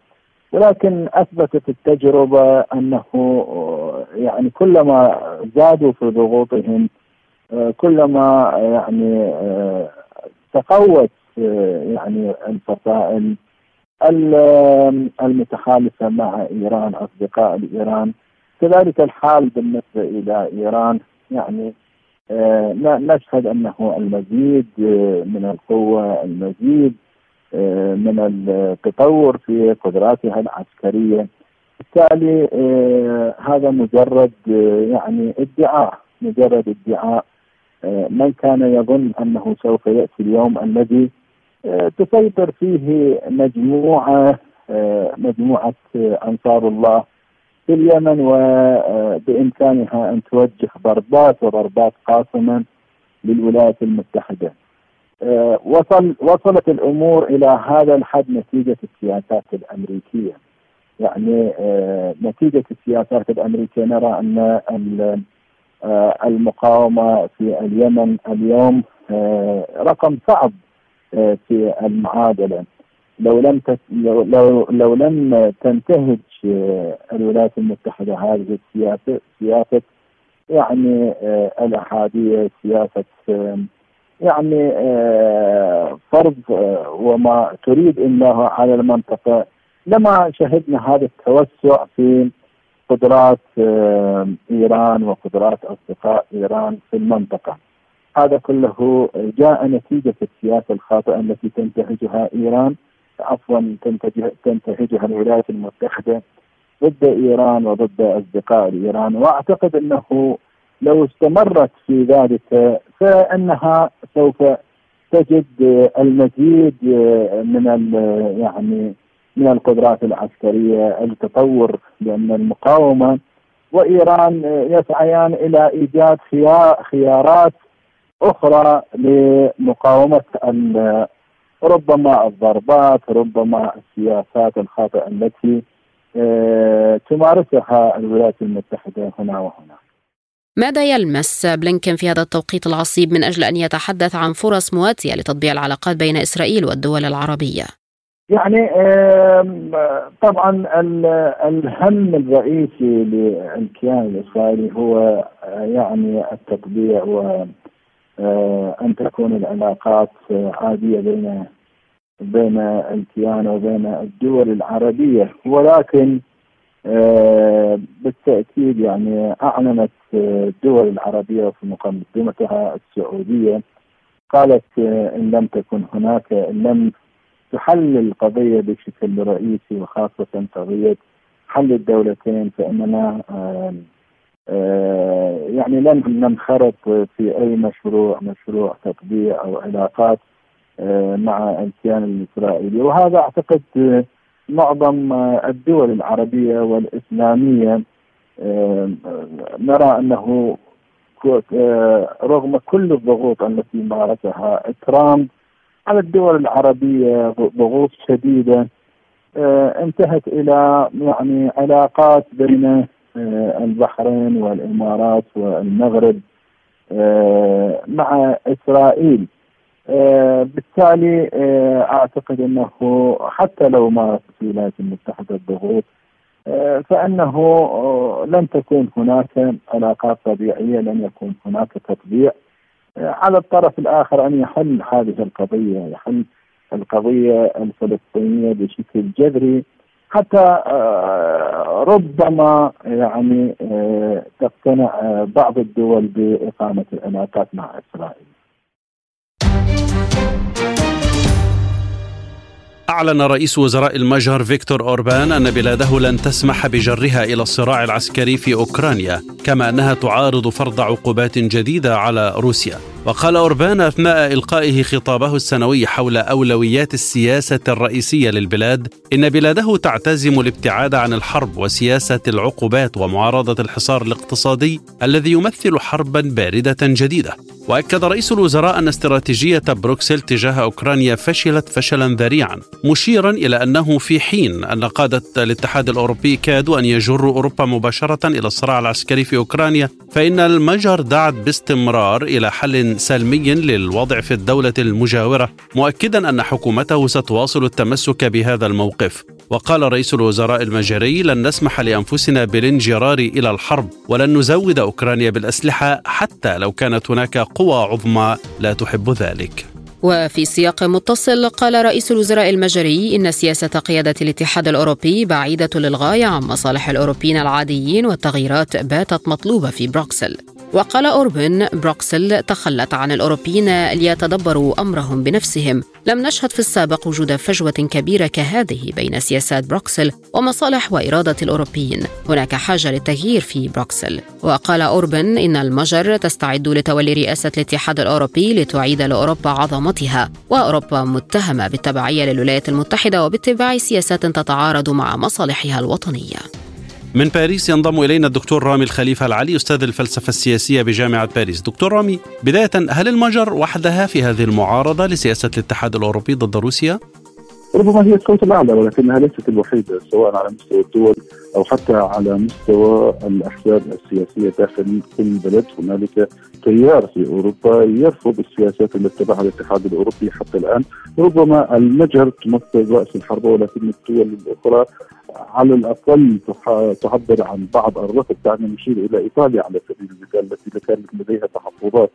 ولكن أثبتت التجربة أنه يعني كلما زادوا في ضغوطهم كلما يعني تقوت يعني الفصائل المتحالفه مع إيران أصدقاء ايران كذلك الحال بالنسبة إلى إيران. يعني نشهد أنه المزيد من القوة المزيد من التطور في قدراتها العسكرية. بالتالي هذا مجرد يعني ادعاء مجرد ادعاء من كان يظن أنه سوف يأتي اليوم الذي تسيطر فيه مجموعة مجموعة أنصار الله. في اليمن وبإمكانها أن توجه ضربات وضربات قاسمه للولايات المتحدة. وصل وصلت الأمور إلى هذا الحد نتيجة السياسات الأمريكية. يعني نتيجة السياسات الأمريكية نرى أن المقاومة في اليمن اليوم رقم صعب في المعادلة لو لم لو لو, لو لم تنتهج الولايات المتحدة هذه السياسة سياسة يعني الأحادية سياسة يعني فرض وما تريد إنها على المنطقة لما شهدنا هذا التوسع في قدرات إيران وقدرات أصدقاء إيران في المنطقة. هذا كله جاء نتيجة السياسة الخاطئة التي تنتهجها إيران عفوا تنتهجها الولايات المتحدة ضد إيران وضد أصدقاء ايران وأعتقد أنه لو استمرت في ذلك فإنها سوف تجد المزيد من يعني من القدرات العسكرية التطور لأن المقاومة وإيران يسعيان إلى إيجاد خيارات أخرى لمقاومة ربما الضربات ربما السياسات الخاطئة التي آه، تمارسها الولايات المتحدة هنا وهنا.
ماذا يلمس بلينكن في هذا التوقيت العصيب من أجل أن يتحدث عن فرص مواتية لتطبيع العلاقات بين إسرائيل والدول العربية؟
يعني طبعا الهم الرئيسي للكيان الإسرائيلي هو آه، يعني التطبيع و أن تكون العلاقات عادية بين بين الكيان وبين الدول العربية. ولكن آه، بالتأكيد يعني أعلنت الدول العربية في مقدمتها السعودية قالت آه، إن لم تكن هناك إن لم تحل القضية بشكل رئيسي وخاصة قضية حل الدولتين فإننا آه، يعني لن ننخرط في أي مشروع مشروع تطبيع أو علاقات آه، مع الكيان الإسرائيلي. وهذا أعتقد معظم الدول العربية والإسلامية آه، نرى أنه رغم كل الضغوط التي مارسها ترامب على الدول العربية ضغوط شديدة انتهت إلى يعني علاقات بين آه، البحرين والإمارات والمغرب آه، مع إسرائيل. آه، بالتالي أعتقد أنه حتى لو مارست الولايات المتحدة الضغوط فأنه لن تكون هناك علاقات طبيعية لن يكون هناك تطبيع على الطرف الآخر أن يحل هذه القضية يحل القضية الفلسطينية بشكل جذري حتى آه، ربما يعني آه، تقتنع آه، بعض الدول بإقامة العلاقات مع إسرائيل.
أعلن رئيس وزراء المجر فيكتور أوربان أن بلاده لن تسمح بجرها إلى الصراع العسكري في أوكرانيا كما أنها تعارض فرض عقوبات جديدة على روسيا. وقال أوربان أثناء إلقائه خطابه السنوي حول أولويات السياسة الرئيسية للبلاد إن بلاده تعتزم الابتعاد عن الحرب وسياسة العقوبات ومعارضة الحصار الاقتصادي الذي يمثل حربا باردة جديدة. وأكد رئيس الوزراء أن استراتيجية بروكسل تجاه أوكرانيا فشلت فشلا ذريعا مشيرا إلى أنه في حين أن قادة الاتحاد الأوروبي كادوا أن يجروا أوروبا مباشرة إلى الصراع العسكري في أوكرانيا فإن المجر دعت باستمرار إلى حل سلمي للوضع في الدولة المجاورة مؤكدا أن حكومته ستواصل التمسك بهذا الموقف. وقال رئيس الوزراء المجري لن نسمح لأنفسنا بالانجرار إلى الحرب ولن نزود أوكرانيا بالأسلحة حتى لو كانت هناك قوى عظمى لا تحب ذلك.
وفي سياق متصل قال رئيس الوزراء المجري إن سياسة قيادة الاتحاد الأوروبي بعيدة للغاية عن مصالح الأوروبيين العاديين والتغييرات باتت مطلوبة في بروكسل. وقال أوربن بروكسل تخلت عن الأوروبيين ليتدبروا أمرهم بنفسهم. لم نشهد في السابق وجود فجوة كبيرة كهذه بين سياسات بروكسل ومصالح وإرادة الأوروبيين. هناك حاجة للتغيير في بروكسل. وقال أوربن إن المجر تستعد لتولي رئاسة الاتحاد الأوروبي لتعيد لأوروبا عظمتها وأوروبا متهمة بالتبعية للولايات المتحدة وباتباع سياسات تتعارض مع مصالحها الوطنية
من باريس ينضم إلينا الدكتور رامي الخليفة العلي أستاذ الفلسفة السياسية بجامعة باريس. دكتور رامي بداية هل المجر وحدها في هذه المعارضة لسياسة الاتحاد الأوروبي ضد روسيا؟
ربما هي الصوت الاعلى ولكنها ليست الوحيدة سواء على مستوى الدول أو حتى على مستوى الأحزاب السياسية داخل كل بلد. هنالك تيار في أوروبا يرفض السياسات التي اتبعها الاتحاد الأوروبي حتى الآن. ربما المجر تمثل رأس الحربه ولكن الدول الأخرى على الأقل تعبر عن بعض الرفض دعنا نشير إلى إيطاليا على سبيل المثال التي كانت لديها تحفظات.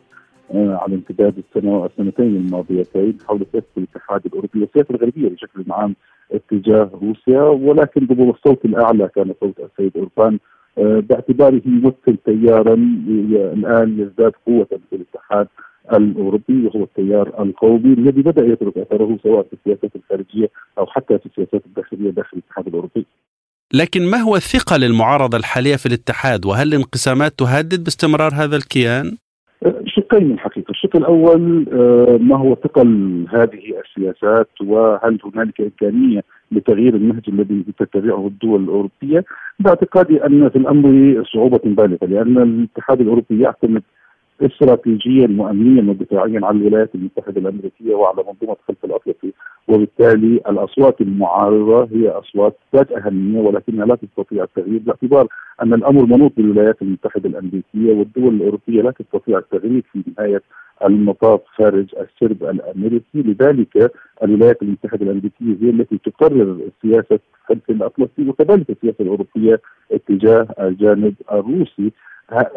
على امتداد السنتين الماضيتين حول سياسه الاتحاد الأوروبي والسياسة الغربية بشكل عام اتجاه روسيا ولكن الصوت الأعلى كان صوت السيد أوربان آه، باعتباره يمثل تيارا الآن يزداد قوة في الاتحاد الأوروبي وهو التيار القومي الذي بدأ يترك أثره سواء في السياسات الخارجية أو حتى في السياسات الداخلية داخل الاتحاد الأوروبي.
لكن ما هو الثقة للمعارضة الحالية في الاتحاد وهل الانقسامات تهدد باستمرار هذا الكيان؟
شقين الحقيقة، الشق الأول آه، ما هو ثقل هذه السياسات وهل هنالك إمكانية لتغيير النهج الذي تتبعه الدول الأوروبية؟ باعتقادي أن في الأمر صعوبة بالغة لأن الاتحاد الأوروبي يعتمد استراتيجيا وامنيا ودفاعيا على الولايات المتحدة الأمريكية وعلى منظومة خلف الأطلسي. وبالتالي الأصوات المعارضة هي أصوات ذات أهمية ولكنها لا تستطيع التغيير باعتبار أن الأمر منوط بالولايات المتحدة الأمريكية والدول الأوروبية لا تستطيع التغيير في نهاية المطاف خارج السرب الأمريكي. لذلك الولايات المتحدة الأمريكية هي التي تقرر سياسة خلف الأطلسي وكذلك السياسة الأوروبية اتجاه الجانب الروسي.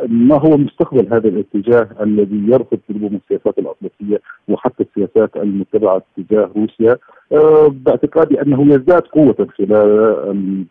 ما هو مستقبل هذا الاتجاه الذي يرفض ربما السياسات الأطلسية وحتى السياسات المتبعة تجاه روسيا؟ أه باعتقادي أنه يزداد قوة خلال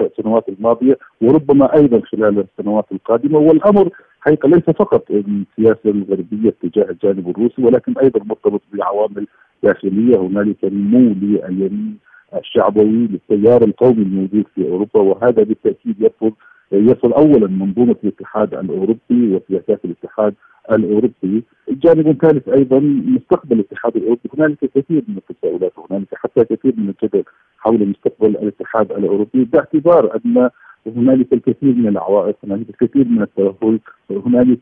السنوات الماضية وربما أيضا خلال السنوات القادمة والأمر حقيقه ليس فقط السياسة الغربية تجاه الجانب الروسي ولكن أيضا مرتبط بعوامل داخلية. هنالك نمو لليمين الشعبوي للتيار القومي الموجود في أوروبا وهذا بالتأكيد يرفض يصل اولا منظومة الاتحاد الأوروبي وسياسات الاتحاد الأوروبي، الجانب الثالث أيضا مستقبل الاتحاد الأوروبي، هنالك كثير من التساؤلات وهنالك حتى كثير من الجدل حول مستقبل الاتحاد الأوروبي باعتبار أن هنالك الكثير من العوائق، هنالك الكثير من التوهج، هنالك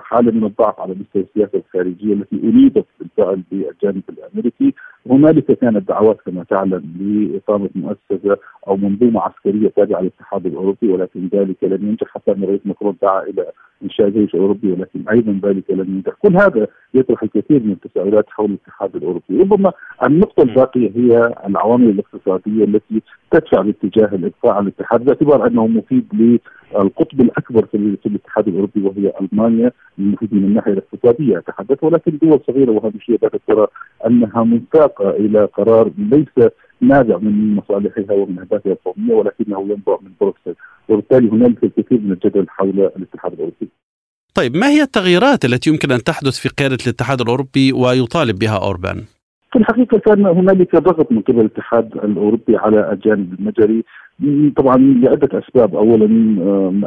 حالة من الضعف على مستوى السياسة الخارجية التي أريدت بالفعل بالجانب الأمريكي، هنالك كانت دعوات كما تعلم لإقامة مؤسسة أو منظومة عسكرية تابعة للاتحاد الأوروبي ولكن ذلك لم ينجح حتى أن رئيس ماكرون دعا إلى إنشاء جيش أوروبي ولكن أيضا ذلك لم ينجح، كل هذا يطرح الكثير من التساؤلات حول الاتحاد الأوروبي، ربما النقطة الباقية هي العوامل الاقتصادية التي تدفع باتجاه الابقاء على الاتحاد باعتبار أنه مفيد للقطب الأكبر في الاتحاد الأوروبي وهي ألمانيا مفيد من الناحية الاقتصادية اتحدث ولكن دول صغيرة وهامشيه باتت ترى أنها منساقه إلى قرار ليس نابع من مصالحها ومن أهدافها القومية ولكنه ينبع من بروكسل وبالتالي هنالك الكثير من الجدل حول الاتحاد الأوروبي.
طيب ما هي التغييرات التي يمكن أن تحدث في قيادة الاتحاد الأوروبي ويطالب بها أوربان؟
في الحقيقة كان هنالك ضغط من قبل الاتحاد الأوروبي على الجانب المجري طبعا لعدة أسباب، اولا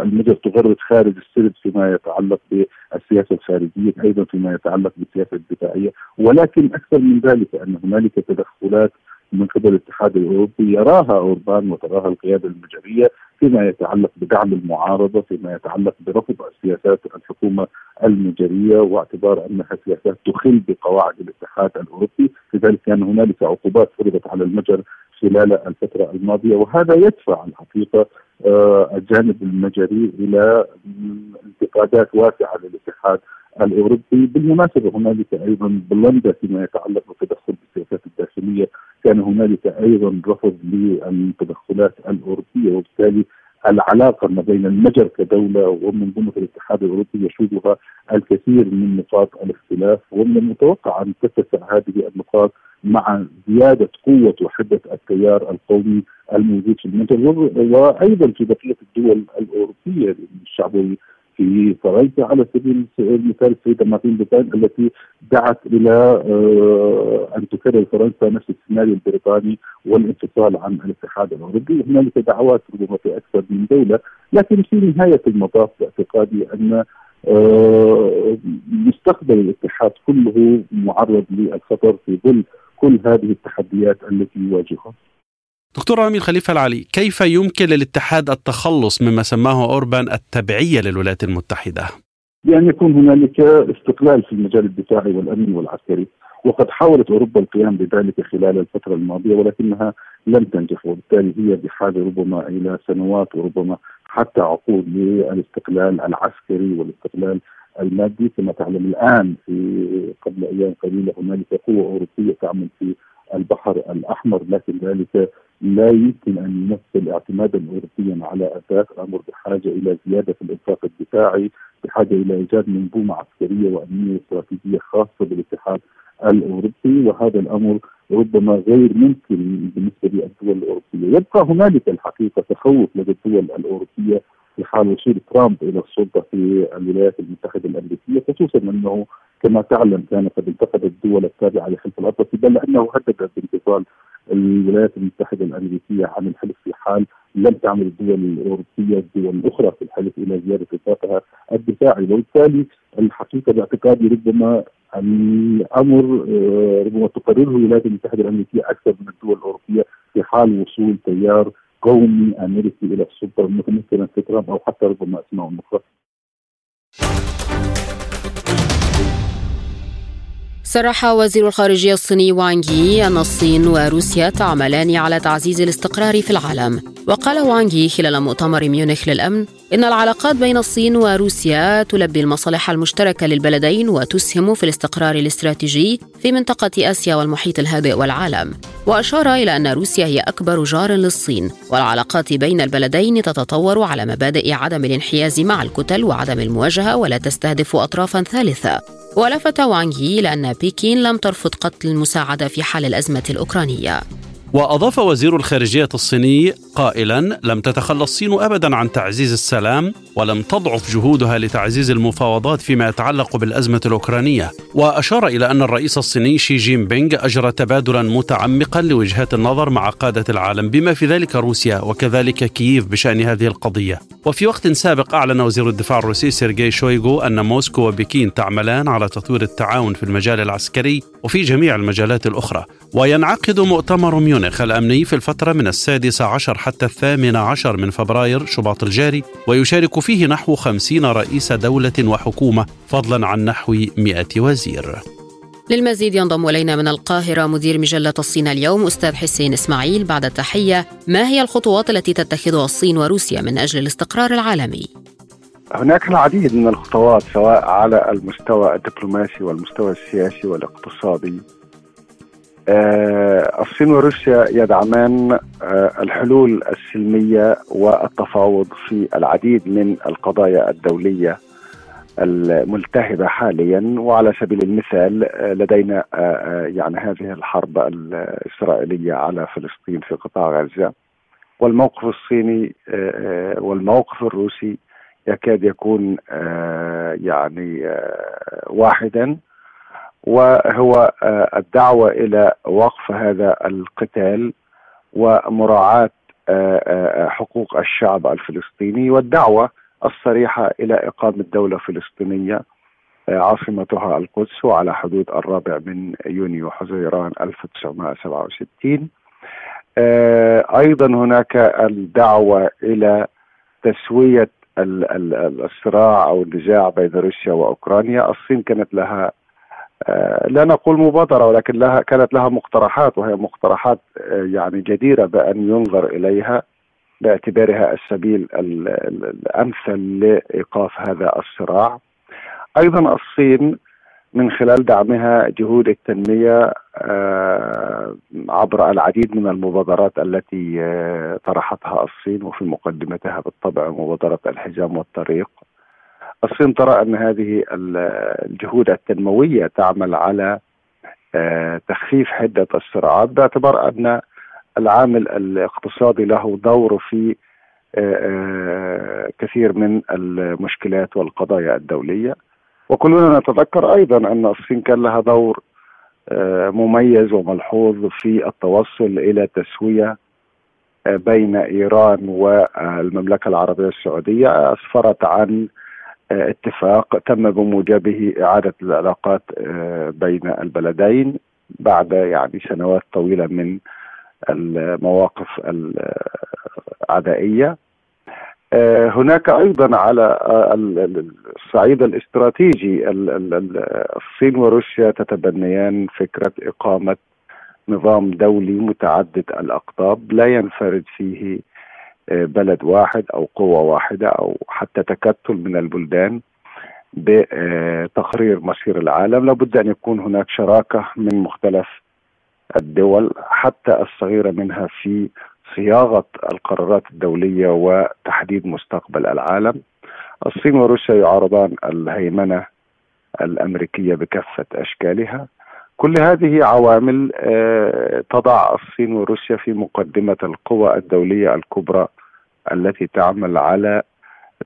المجر تغرد خارج السرب فيما يتعلق بالسياسة الخارجية، أيضا فيما يتعلق بالسياسة الدفاعية، ولكن أكثر من ذلك أن هنالك تدخلات من قبل الاتحاد الأوروبي يراها أوربان وتراها القيادة المجرية فيما يتعلق بدعم المعارضة، فيما يتعلق برفض السياسات الحكومة المجرية واعتبار أنها سياسات تخل بقواعد الاتحاد الأوروبي، لذلك كان هنالك عقوبات فرضت على المجر خلال الفترة الماضية وهذا يدفع الحقيقة آه، الجانب المجري إلى انتقادات واسعة للاتحاد الأوروبي، بالمناسبة هنالك أيضا بولندا فيما يتعلق بالتدخل بالسياسات الداخلية، كان هنالك أيضا رفض للتدخلات الأوروبية وبالتالي العلاقة ما بين المجر كدولة ومنظومه الاتحاد الأوروبي يشوبها الكثير من نقاط الاختلاف. ومن المتوقع أن تتسع هذه النقاط مع زيادة قوة وحدة التيار القومي الموجود في المنطقة وأيضا في بقية الدول الأوروبية الشعبويه في فرنسا على سبيل المثال السيدة مارين لوبان التي دعت إلى آه، أن تكرر فرنسا نفس السيناريو البريطاني والانفصال عن الاتحاد الأوروبي، هنالك دعوات ربما في أكثر من دولة، لكن في نهاية المطاف باعتقادي أن آه، مستقبل الاتحاد كله معرض للخطر في ظل كل هذه التحديات التي يواجهها.
دكتور رامي الخليفة العلي كيف يمكن للاتحاد التخلص مما سماه أوربان التبعية للولايات المتحدة؟
بأن يكون هنالك استقلال في المجال الدفاعي والأمني والعسكري وقد حاولت أوروبا القيام بذلك خلال الفترة الماضية ولكنها لم تنجح وبالتالي هي بحاجة ربما إلى سنوات وربما حتى عقود للاستقلال العسكري والاستقلال المادي كما تعلم الآن في قبل أيام قليلة هنالك قوة أوروبية تعمل في البحر الأحمر لكن ذلك لا يمكن أن يمثل اعتمادا أوروبيا على أساس الأمر بحاجة إلى زيادة في الإنفاق الدفاعي، بحاجة إلى إيجاد منظومة عسكرية وأمنية واستراتيجيه خاصة بالاتحاد الأوروبي. وهذا الأمر ربما غير ممكن بالنسبة للدول الأوروبية، يبقى هنالك الحقيقة تخوف لدى الدول الأوروبية في حال وصول ترامب إلى السلطة في الولايات المتحدة الأمريكية خصوصا أنه كما تعلم كان قد انتقد الدول التابعة لحلف الأطلسي بل انه هدد بانفصال الولايات المتحدة الأمريكية عن الحلف في حال لم تعمل الدول الأوروبية الدول الأخرى في الحلف إلى زيادة انفاقها الدفاعي وبالتالي الحقيقة باعتقادي ربما الأمر آه، ربما تقرره الولايات المتحدة الأمريكية أكثر من الدول الأوروبية في حال وصول تيار قومي أمريكي إلى السلطة مثلا ترامب أو حتى ربما أسماء أخرى.
صرح وزير الخارجية الصيني وانغ يي أن الصين وروسيا تعملان على تعزيز الاستقرار في العالم. وقال وانغ يي خلال مؤتمر ميونخ للأمن إن العلاقات بين الصين وروسيا تلبي المصالح المشتركة للبلدين وتسهم في الاستقرار الاستراتيجي في منطقة آسيا والمحيط الهادئ والعالم. وأشار إلى أن روسيا هي أكبر جار للصين والعلاقات بين البلدين تتطور على مبادئ عدم الانحياز مع الكتل وعدم المواجهة ولا تستهدف أطرافا ثالثة. ولفت وانغ يي إلى أن بكين لم ترفض قتل المساعدة في حال الأزمة الأوكرانية.
وأضاف وزير الخارجية الصيني قائلا لم تتخلى الصين ابدا عن تعزيز السلام ولم تضعف جهودها لتعزيز المفاوضات فيما يتعلق بالأزمة الأوكرانية. وأشار إلى أن الرئيس الصيني شي جين بينغ أجرى تبادلا متعمقا لوجهات النظر مع قادة العالم بما في ذلك روسيا وكذلك كييف بشأن هذه القضية. وفي وقت سابق أعلن وزير الدفاع الروسي سيرجي شويغو أن موسكو وبكين تعملان على تطوير التعاون في المجال العسكري وفي جميع المجالات الأخرى وينعقد مؤتمر ميونخ. ميونخ الأمني في الفترة من السادس عشر حتى الثامن عشر من فبراير شباط الجاري ويشارك فيه نحو خمسين رئيس دولة وحكومة فضلا عن نحو مئة وزير.
للمزيد ينضم إلينا من القاهرة مدير مجلة الصين اليوم أستاذ حسين إسماعيل بعد التحية. ما هي الخطوات التي تتخذها الصين وروسيا من أجل الاستقرار العالمي؟
هناك العديد من الخطوات سواء على المستوى الدبلوماسي والمستوى السياسي والاقتصادي. الصين وروسيا يدعمان آه، الحلول السلمية والتفاوض في العديد من القضايا الدولية الملتهبة حاليا. وعلى سبيل المثال آه، لدينا يعني هذه الحرب الإسرائيلية على فلسطين في قطاع غزة. والموقف الصيني والموقف الروسي يكاد يكون يعني واحدا. وهو آه، الدعوة إلى وقف هذا القتال ومراعاة آه، آه، حقوق الشعب الفلسطيني والدعوة الصريحة إلى إقامة دولة فلسطينية عاصمتها القدس وعلى حدود الرابع من يونيو حزيران 1967 أيضا هناك الدعوة إلى تسوية الصراع أو النزاع بين روسيا وأوكرانيا، الصين كانت لها لا نقول مبادرة ولكن لها كانت لها مقترحات وهي مقترحات آه، يعني جديرة بأن ينظر إليها باعتبارها السبيل الأمثل لإيقاف هذا الصراع. أيضا الصين من خلال دعمها جهود التنمية
عبر العديد من المبادرات التي طرحتها الصين وفي مقدمتها بالطبع مبادرة الحزام والطريق. الصين ترى أن هذه الجهود التنموية تعمل على تخفيف حدة الصراعات باعتبار أن العامل الاقتصادي له دور في كثير من المشكلات والقضايا الدولية. وكلنا نتذكر أيضا أن الصين كان لها دور آه، مميز وملحوظ في التوصل إلى تسوية آه، بين إيران والمملكة العربية السعودية. أسفرت عن آه، اتفاق تم بموجبه إعادة العلاقات بين البلدين بعد يعني سنوات طويلة من المواقف العدائية. آه، هناك أيضا على آه، الصعيد الاستراتيجي الصين وروسيا تتبنيان فكرة إقامة نظام دولي متعدد الأقطاب لا ينفرد فيه آه، بلد واحد أو قوة واحدة أو حتى تكتل من البلدان بتقرير مصير العالم لابد أن يكون هناك شراكة من مختلف الدول حتى الصغيره منها في صياغة القرارات الدولية وتحديد مستقبل العالم. الصين وروسيا يعارضان الهيمنة الأمريكية بكافة أشكالها. كل هذه عوامل آه، تضع الصين وروسيا في مقدمة القوى الدولية الكبرى التي تعمل على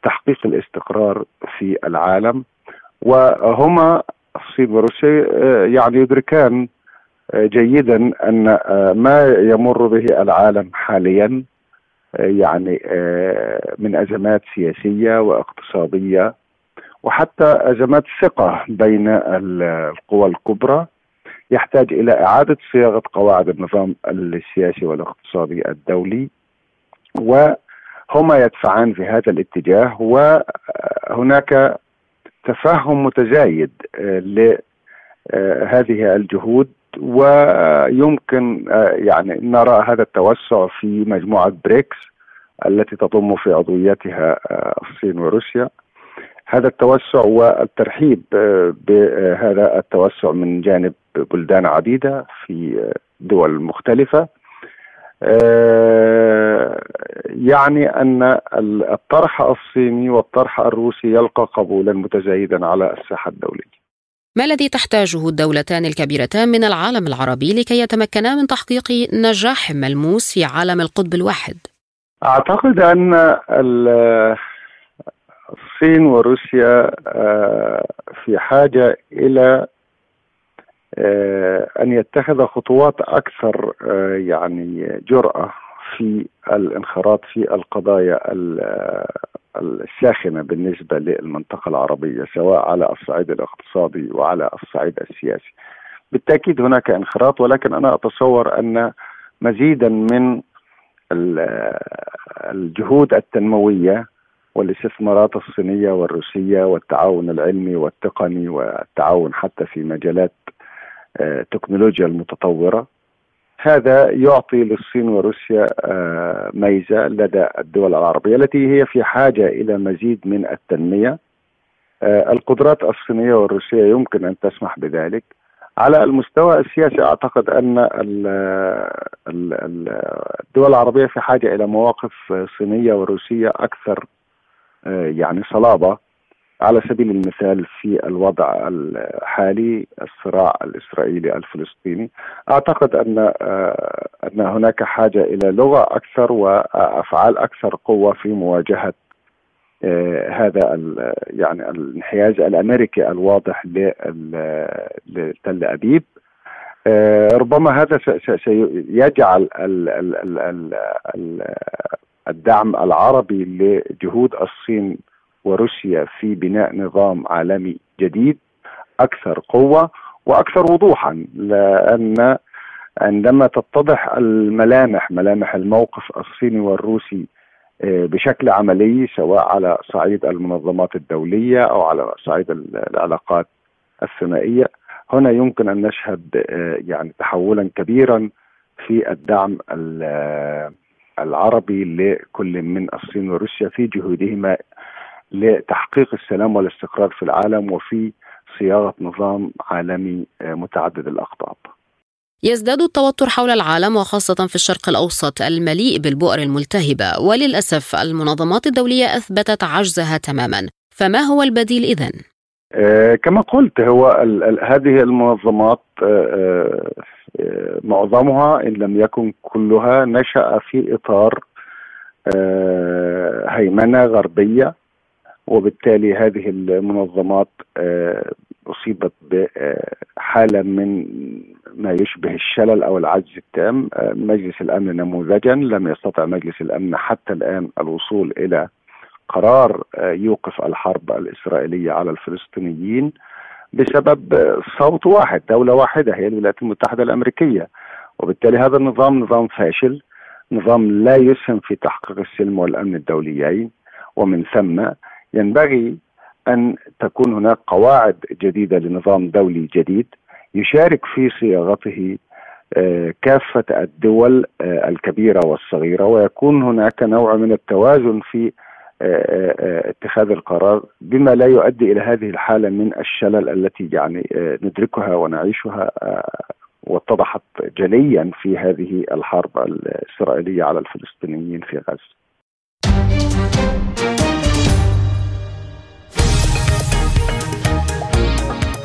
تحقيق الاستقرار في العالم. وهما الصين وروسيا آه، يعني يدركان جيدا أن آه، ما يمر به العالم حاليا آه، يعني آه، من أزمات سياسية واقتصادية وحتى أزمات ثقة بين القوى الكبرى. يحتاج إلى إعادة صياغة قواعد النظام السياسي والاقتصادي الدولي وهما يدفعان في هذا الاتجاه وهناك تفهم متزايد لهذه الجهود ويمكن آه، يعني نرى هذا التوسع في مجموعة بريكس التي تضم في عضويتها آه، الصين وروسيا. هذا التوسع والترحيب آه، بهذا التوسع من جانب بلدان عديدة في دول مختلفة. يعني أن الطرح الصيني والطرح الروسي يلقى قبولا متزايدا على الساحة الدولية
ما الذي تحتاجه الدولتان الكبيرتان من العالم العربي لكي يتمكنا من تحقيق نجاح ملموس في عالم القطب الواحد؟
أعتقد أن الصين وروسيا آه، في حاجة إلى آه، أن يتخذ خطوات أكثر آه، يعني جرأة في الانخراط في القضايا الساخنة بالنسبة للمنطقة العربية سواء على الصعيد الاقتصادي وعلى الصعيد السياسي. بالتأكيد هناك انخراط ولكن أنا أتصور أن مزيدا من الجهود التنموية والاستثمارات الصينية والروسية والتعاون العلمي والتقني والتعاون حتى في مجالات التكنولوجيا المتطورة. هذا يعطي للصين وروسيا آه، ميزة لدى الدول العربية التي هي في حاجة إلى مزيد من التنمية. آه، القدرات الصينية والروسية يمكن أن تسمح بذلك. على المستوى السياسي أعتقد أن الدول العربية في حاجة إلى مواقف صينية وروسية أكثر آه، يعني صلابة. على سبيل المثال في الوضع الحالي الصراع الإسرائيلي الفلسطيني أعتقد أن آه، أن هناك حاجة إلى لغة أكثر وأفعال أكثر قوة في مواجهة آه، هذا يعني الانحياز الأمريكي الواضح لتل أبيب. آه، ربما هذا سيجعل الدعم العربي لجهود الصين وروسيا في بناء نظام عالمي جديد أكثر قوة وأكثر وضوحا لأن عندما تتضح الملامح ملامح الموقف الصيني والروسي آه، بشكل عملي سواء على صعيد المنظمات الدولية أو على صعيد العلاقات الثنائية هنا يمكن أن نشهد آه، يعني تحولا كبيرا في الدعم العربي لكل من الصين وروسيا في جهودهما لتحقيق السلام والاستقرار في العالم وفي صياغة نظام عالمي آه، متعدد الأقطاب.
يزداد التوتر حول العالم وخاصة في الشرق الأوسط المليء بالبؤر الملتهبة وللأسف المنظمات الدولية أثبتت عجزها تماما فما هو البديل إذن؟
آه كما قلت هو ال ال هذه المنظمات آه آه معظمها إن لم يكن كلها نشأ في إطار هيمنة غربية وبالتالي هذه المنظمات آه أصيبت بحالة من ما يشبه الشلل أو العجز التام. آه مجلس الأمن نموذجا لم يستطع مجلس الأمن حتى الآن الوصول إلى قرار آه يوقف الحرب الإسرائيلية على الفلسطينيين بسبب صوت واحد دولة واحدة هي الولايات المتحدة الأمريكية. وبالتالي هذا النظام نظام فاشل نظام لا يسهم في تحقيق السلم والأمن الدوليين. ومن ثم ينبغي أن تكون هناك قواعد جديدة لنظام دولي جديد يشارك في صياغته كافة الدول الكبيرة والصغيرة ويكون هناك نوع من التوازن في اتخاذ القرار بما لا يؤدي إلى هذه الحالة من الشلل التي يعني ندركها ونعيشها واتضحت جليا في هذه الحرب الإسرائيلية على الفلسطينيين في غزة.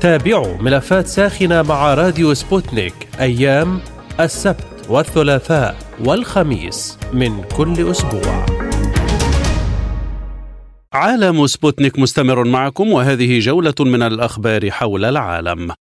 تابعوا ملفات ساخنة مع راديو سبوتنيك أيام السبت والثلاثاء والخميس من كل أسبوع. عالم سبوتنيك مستمر معكم وهذه جولة من الأخبار حول العالم.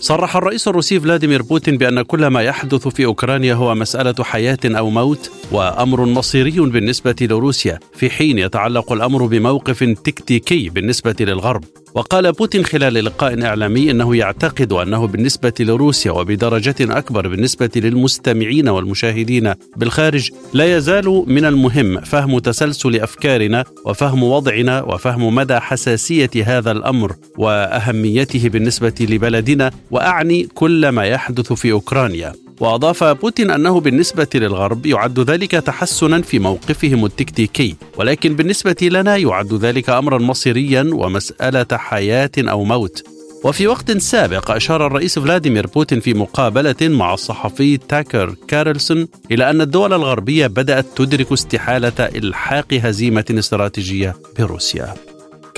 صرح الرئيس الروسي فلاديمير بوتين بأن كل ما يحدث في أوكرانيا هو مسألة حياة أو موت وأمر مصيري بالنسبة لروسيا في حين يتعلق الأمر بموقف تكتيكي بالنسبة للغرب. وقال بوتين خلال لقاء إعلامي أنه يعتقد أنه بالنسبة لروسيا وبدرجة أكبر بالنسبة للمستمعين والمشاهدين بالخارج لا يزال من المهم فهم تسلسل أفكارنا وفهم وضعنا وفهم مدى حساسية هذا الأمر وأهميته بالنسبة لبلدنا وأعني كل ما يحدث في أوكرانيا. وأضاف بوتين أنه بالنسبة للغرب يعد ذلك تحسنا في موقفهم التكتيكي ولكن بالنسبة لنا يعد ذلك امرا مصيريا ومسألة حياة أو موت. وفي وقت سابق أشار الرئيس فلاديمير بوتين في مقابلة مع الصحفي تاكر كارلسون إلى أن الدول الغربية بدأت تدرك استحالة إلحاق هزيمة استراتيجية بروسيا.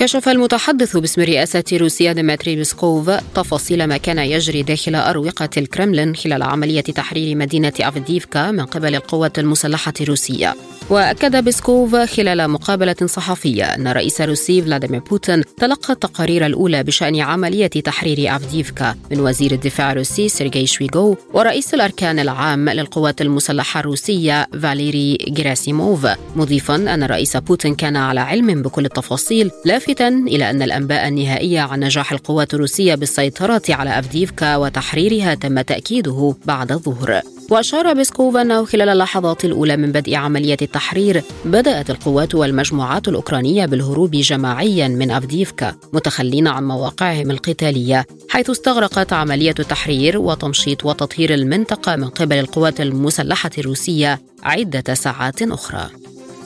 كشف المتحدث باسم رئاسة روسيا ديمتري بيسكوف تفاصيل ما كان يجري داخل أروقة الكرملين خلال عملية تحرير مدينة أفديفكا من قبل القوات المسلحة الروسية. وأكد بيسكوف خلال مقابلة صحفية أن الرئيس الروسي فلاديمير بوتين تلقى التقارير الأولى بشأن عملية تحرير أفديفكا من وزير الدفاع الروسي سيرجي شويغو ورئيس الأركان العام للقوات المسلحة الروسية فاليري جراسيموف مضيفا أن الرئيس بوتين كان على علم بكل التفاصيل لافتا إلى أن الأنباء النهائية عن نجاح القوات الروسية بالسيطرة على أفديفكا وتحريرها تم تأكيده بعد الظهر. وأشار بيسكوف أنه خلال اللحظات الأولى من بدء عملية التحرير بدأت القوات والمجموعات الأوكرانية بالهروب جماعيا من أفديفكا متخلين عن مواقعهم القتالية حيث استغرقت عملية التحرير وتمشيط وتطهير المنطقة من قبل القوات المسلحة الروسية عدة ساعات أخرى.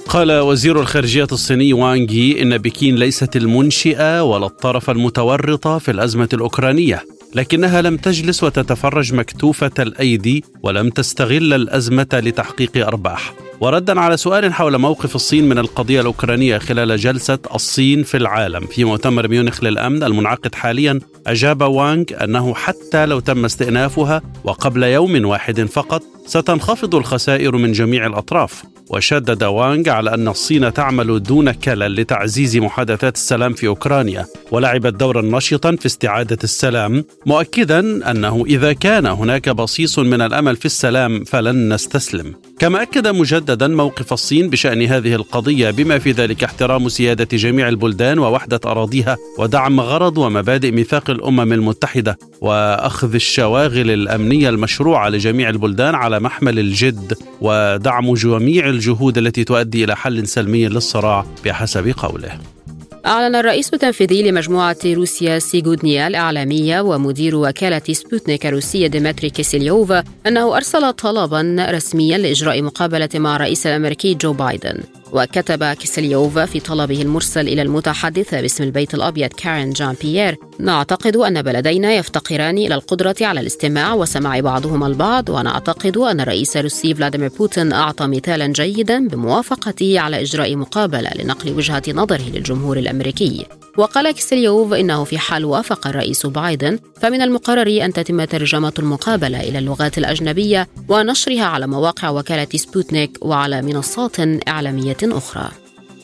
قال وزير الخارجية الصيني وانغي إن بكين ليست المنشئة ولا الطرف المتورط في الأزمة الأوكرانية لكنها لم تجلس وتتفرج مكتوفة الأيدي ولم تستغل الأزمة لتحقيق أرباح. وردا على سؤال حول موقف الصين من القضية الأوكرانية خلال جلسة الصين في العالم في مؤتمر ميونخ للأمن المنعقد حاليا أجاب وانغ أنه حتى لو تم استئنافها وقبل يوم واحد فقط ستنخفض الخسائر من جميع الأطراف. وشدد وانغ على أن الصين تعمل دون كلل لتعزيز محادثات السلام في أوكرانيا ولعبت دورا نشطا في استعادة السلام مؤكدا أنه إذا كان هناك بصيص من الأمل في السلام فلن نستسلم. كما أكد مجددا موقف الصين بشأن هذه القضية بما في ذلك احترام سيادة جميع البلدان ووحدة أراضيها ودعم غرض ومبادئ ميثاق الأمم المتحدة وأخذ الشواغل الأمنية المشروعة لجميع البلدان على محمل الجد ودعم جميع الجهود التي تؤدي إلى حل سلمي للصراع بحسب قوله.
أعلن الرئيس التنفيذي لمجموعة روسيا سيغودنيا الإعلامية ومدير وكالة سبوتنيك الروسية ديمتري كيسيليوف أنه أرسل طلبا رسميا لإجراء مقابلة مع الرئيس الأمريكي جو بايدن. وكتب كيسيليوف في طلبه المرسل إلى المتحدثة باسم البيت الأبيض كارين جان بيير نعتقد أن بلدينا يفتقران إلى القدرة على الاستماع وسماع بعضهما البعض ونعتقد أن الرئيس الروسي فلاديمير بوتين أعطى مثالا جيدا بموافقته على إجراء مقابلة لنقل وجهة نظره للجمهور الأمريكي. وقال كيسليوف إنه في حال وافق الرئيس بايدن فمن المقرر أن تتم ترجمة المقابلة إلى اللغات الأجنبية ونشرها على مواقع وكالة سبوتنيك وعلى منصات إعلامية أخرى.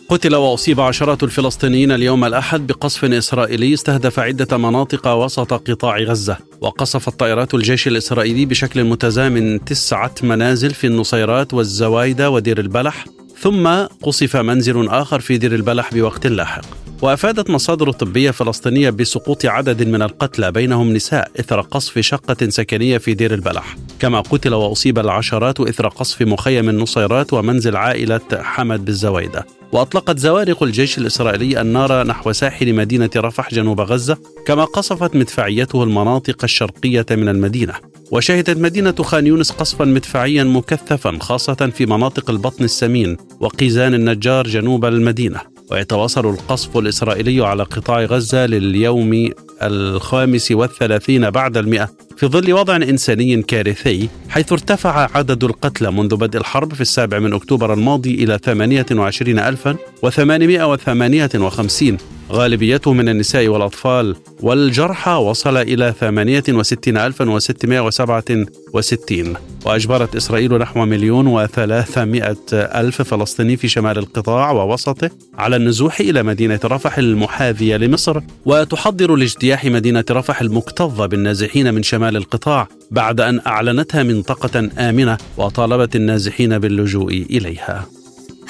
قتل وأصيب عشرات الفلسطينيين اليوم الأحد بقصف إسرائيلي استهدف عدة مناطق وسط قطاع غزة وقصفت طائرات الجيش الإسرائيلي بشكل متزامن تسعة منازل في النصيرات والزوايده ودير البلح ثم قصف منزل آخر في دير البلح بوقت لاحق. وأفادت مصادر طبية فلسطينية بسقوط عدد من القتلى بينهم نساء إثر قصف شقة سكنية في دير البلح، كما قتل وأصيب العشرات إثر قصف مخيم النصيرات ومنزل عائلة حمد بالزويدة. وأطلقت زوارق الجيش الإسرائيلي النار نحو ساحل مدينة رفح جنوب غزة، كما قصفت مدفعيته المناطق الشرقية من المدينة. وشهدت مدينة خان يونس قصفا مدفعيا مكثفا خاصة في مناطق البطن السمين وقيزان النجار جنوب المدينة ويتواصل القصف الإسرائيلي على قطاع غزة لليوم الخامس والثلاثين بعد المئة. في ظل وضع إنساني كارثي حيث ارتفع عدد القتلى منذ بدء الحرب في السابع من أكتوبر الماضي إلى 28858 غالبيته من النساء والأطفال. والجرحى وصل إلى 68667 وأجبرت إسرائيل نحو مليون وثلاثمائة ألف فلسطيني في شمال القطاع ووسطه على النزوح إلى مدينة رفح المحاذية لمصر. وتحضر لاجتياح مدينة رفح المكتظة بالنازحين من شمال القطاع بعد أن أعلنتها منطقة آمنة وطالبت النازحين باللجوء إليها.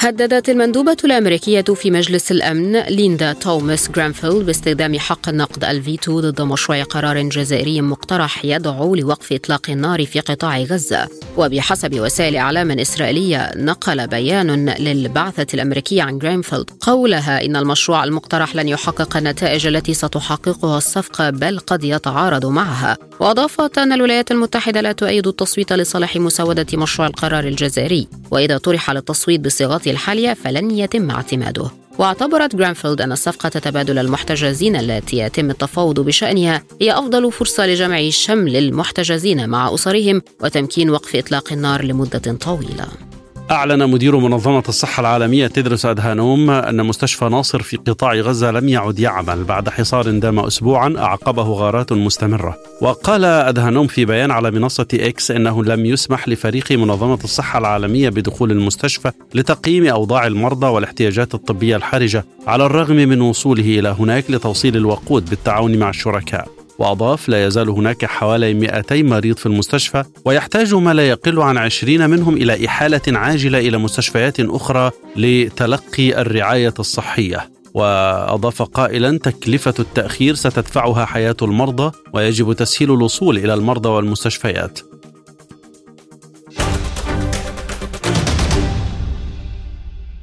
هددت المندوبة الأمريكية في مجلس الأمن ليندا توماس جرانفيلد باستخدام حق النقض الفيتو ضد مشروع قرار جزائري مقترح يدعو لوقف إطلاق النار في قطاع غزة. وبحسب وسائل إعلام إسرائيلية نقل بيان للبعثة الأمريكية عن جرانفيلد قولها إن المشروع المقترح لن يحقق النتائج التي ستحققها الصفقة بل قد يتعارض معها. وأضافت أن الولايات المتحدة لا تؤيد التصويت لصالح مسودة مشروع القرار الجزائري. وإذا طرح للتصويت بصيغته الحالية فلن يتم اعتماده. واعتبرت جرانفيلد أن الصفقة تبادل المحتجزين التي يتم التفاوض بشأنها هي أفضل فرصة لجمع شمل المحتجزين مع أسرهم وتمكين وقف إطلاق النار لمدة طويلة.
أعلن مدير منظمة الصحة العالمية تيدروس أدهانوم أن مستشفى ناصر في قطاع غزة لم يعد يعمل بعد حصار دام أسبوعا أعقبه غارات مستمرة. وقال أدهانوم في بيان على منصة إكس أنه لم يسمح لفريق منظمة الصحة العالمية بدخول المستشفى لتقييم أوضاع المرضى والاحتياجات الطبية الحرجة على الرغم من وصوله إلى هناك لتوصيل الوقود بالتعاون مع الشركاء. وأضاف لا يزال هناك حوالي 200 مريض في المستشفى ويحتاج ما لا يقل عن 20 منهم إلى إحالة عاجلة إلى مستشفيات أخرى لتلقي الرعاية الصحية. وأضاف قائلا تكلفة التأخير ستدفعها حياة المرضى ويجب تسهيل الوصول إلى المرضى والمستشفيات.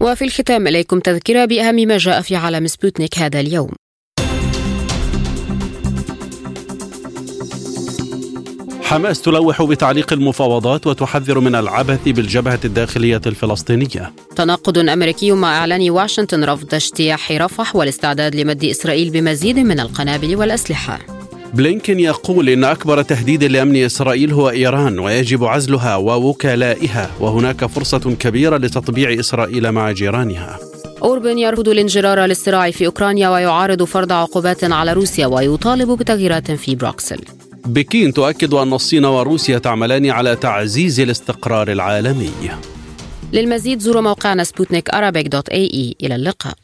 وفي الختام إليكم تذكرة بأهم ما جاء في عالم سبوتنيك هذا اليوم.
حماس تلوح بتعليق المفاوضات وتحذر من العبث بالجبهة الداخلية الفلسطينية.
تناقض أمريكي مع إعلان واشنطن رفض اجتياح رفح والاستعداد لمد إسرائيل بمزيد من القنابل والأسلحة.
بلينكين يقول إن أكبر تهديد لأمن إسرائيل هو إيران ويجب عزلها ووكلائها وهناك فرصة كبيرة لتطبيع إسرائيل مع جيرانها.
أوربن يرفض الانجرار للصراع في أوكرانيا ويعارض فرض عقوبات على روسيا ويطالب بتغييرات في بروكسل.
بكين تؤكد أن الصين وروسيا تعملان على تعزيز الاستقرار العالمي.
للمزيد زوروا موقعنا سبوتنيك إلى اللقاء.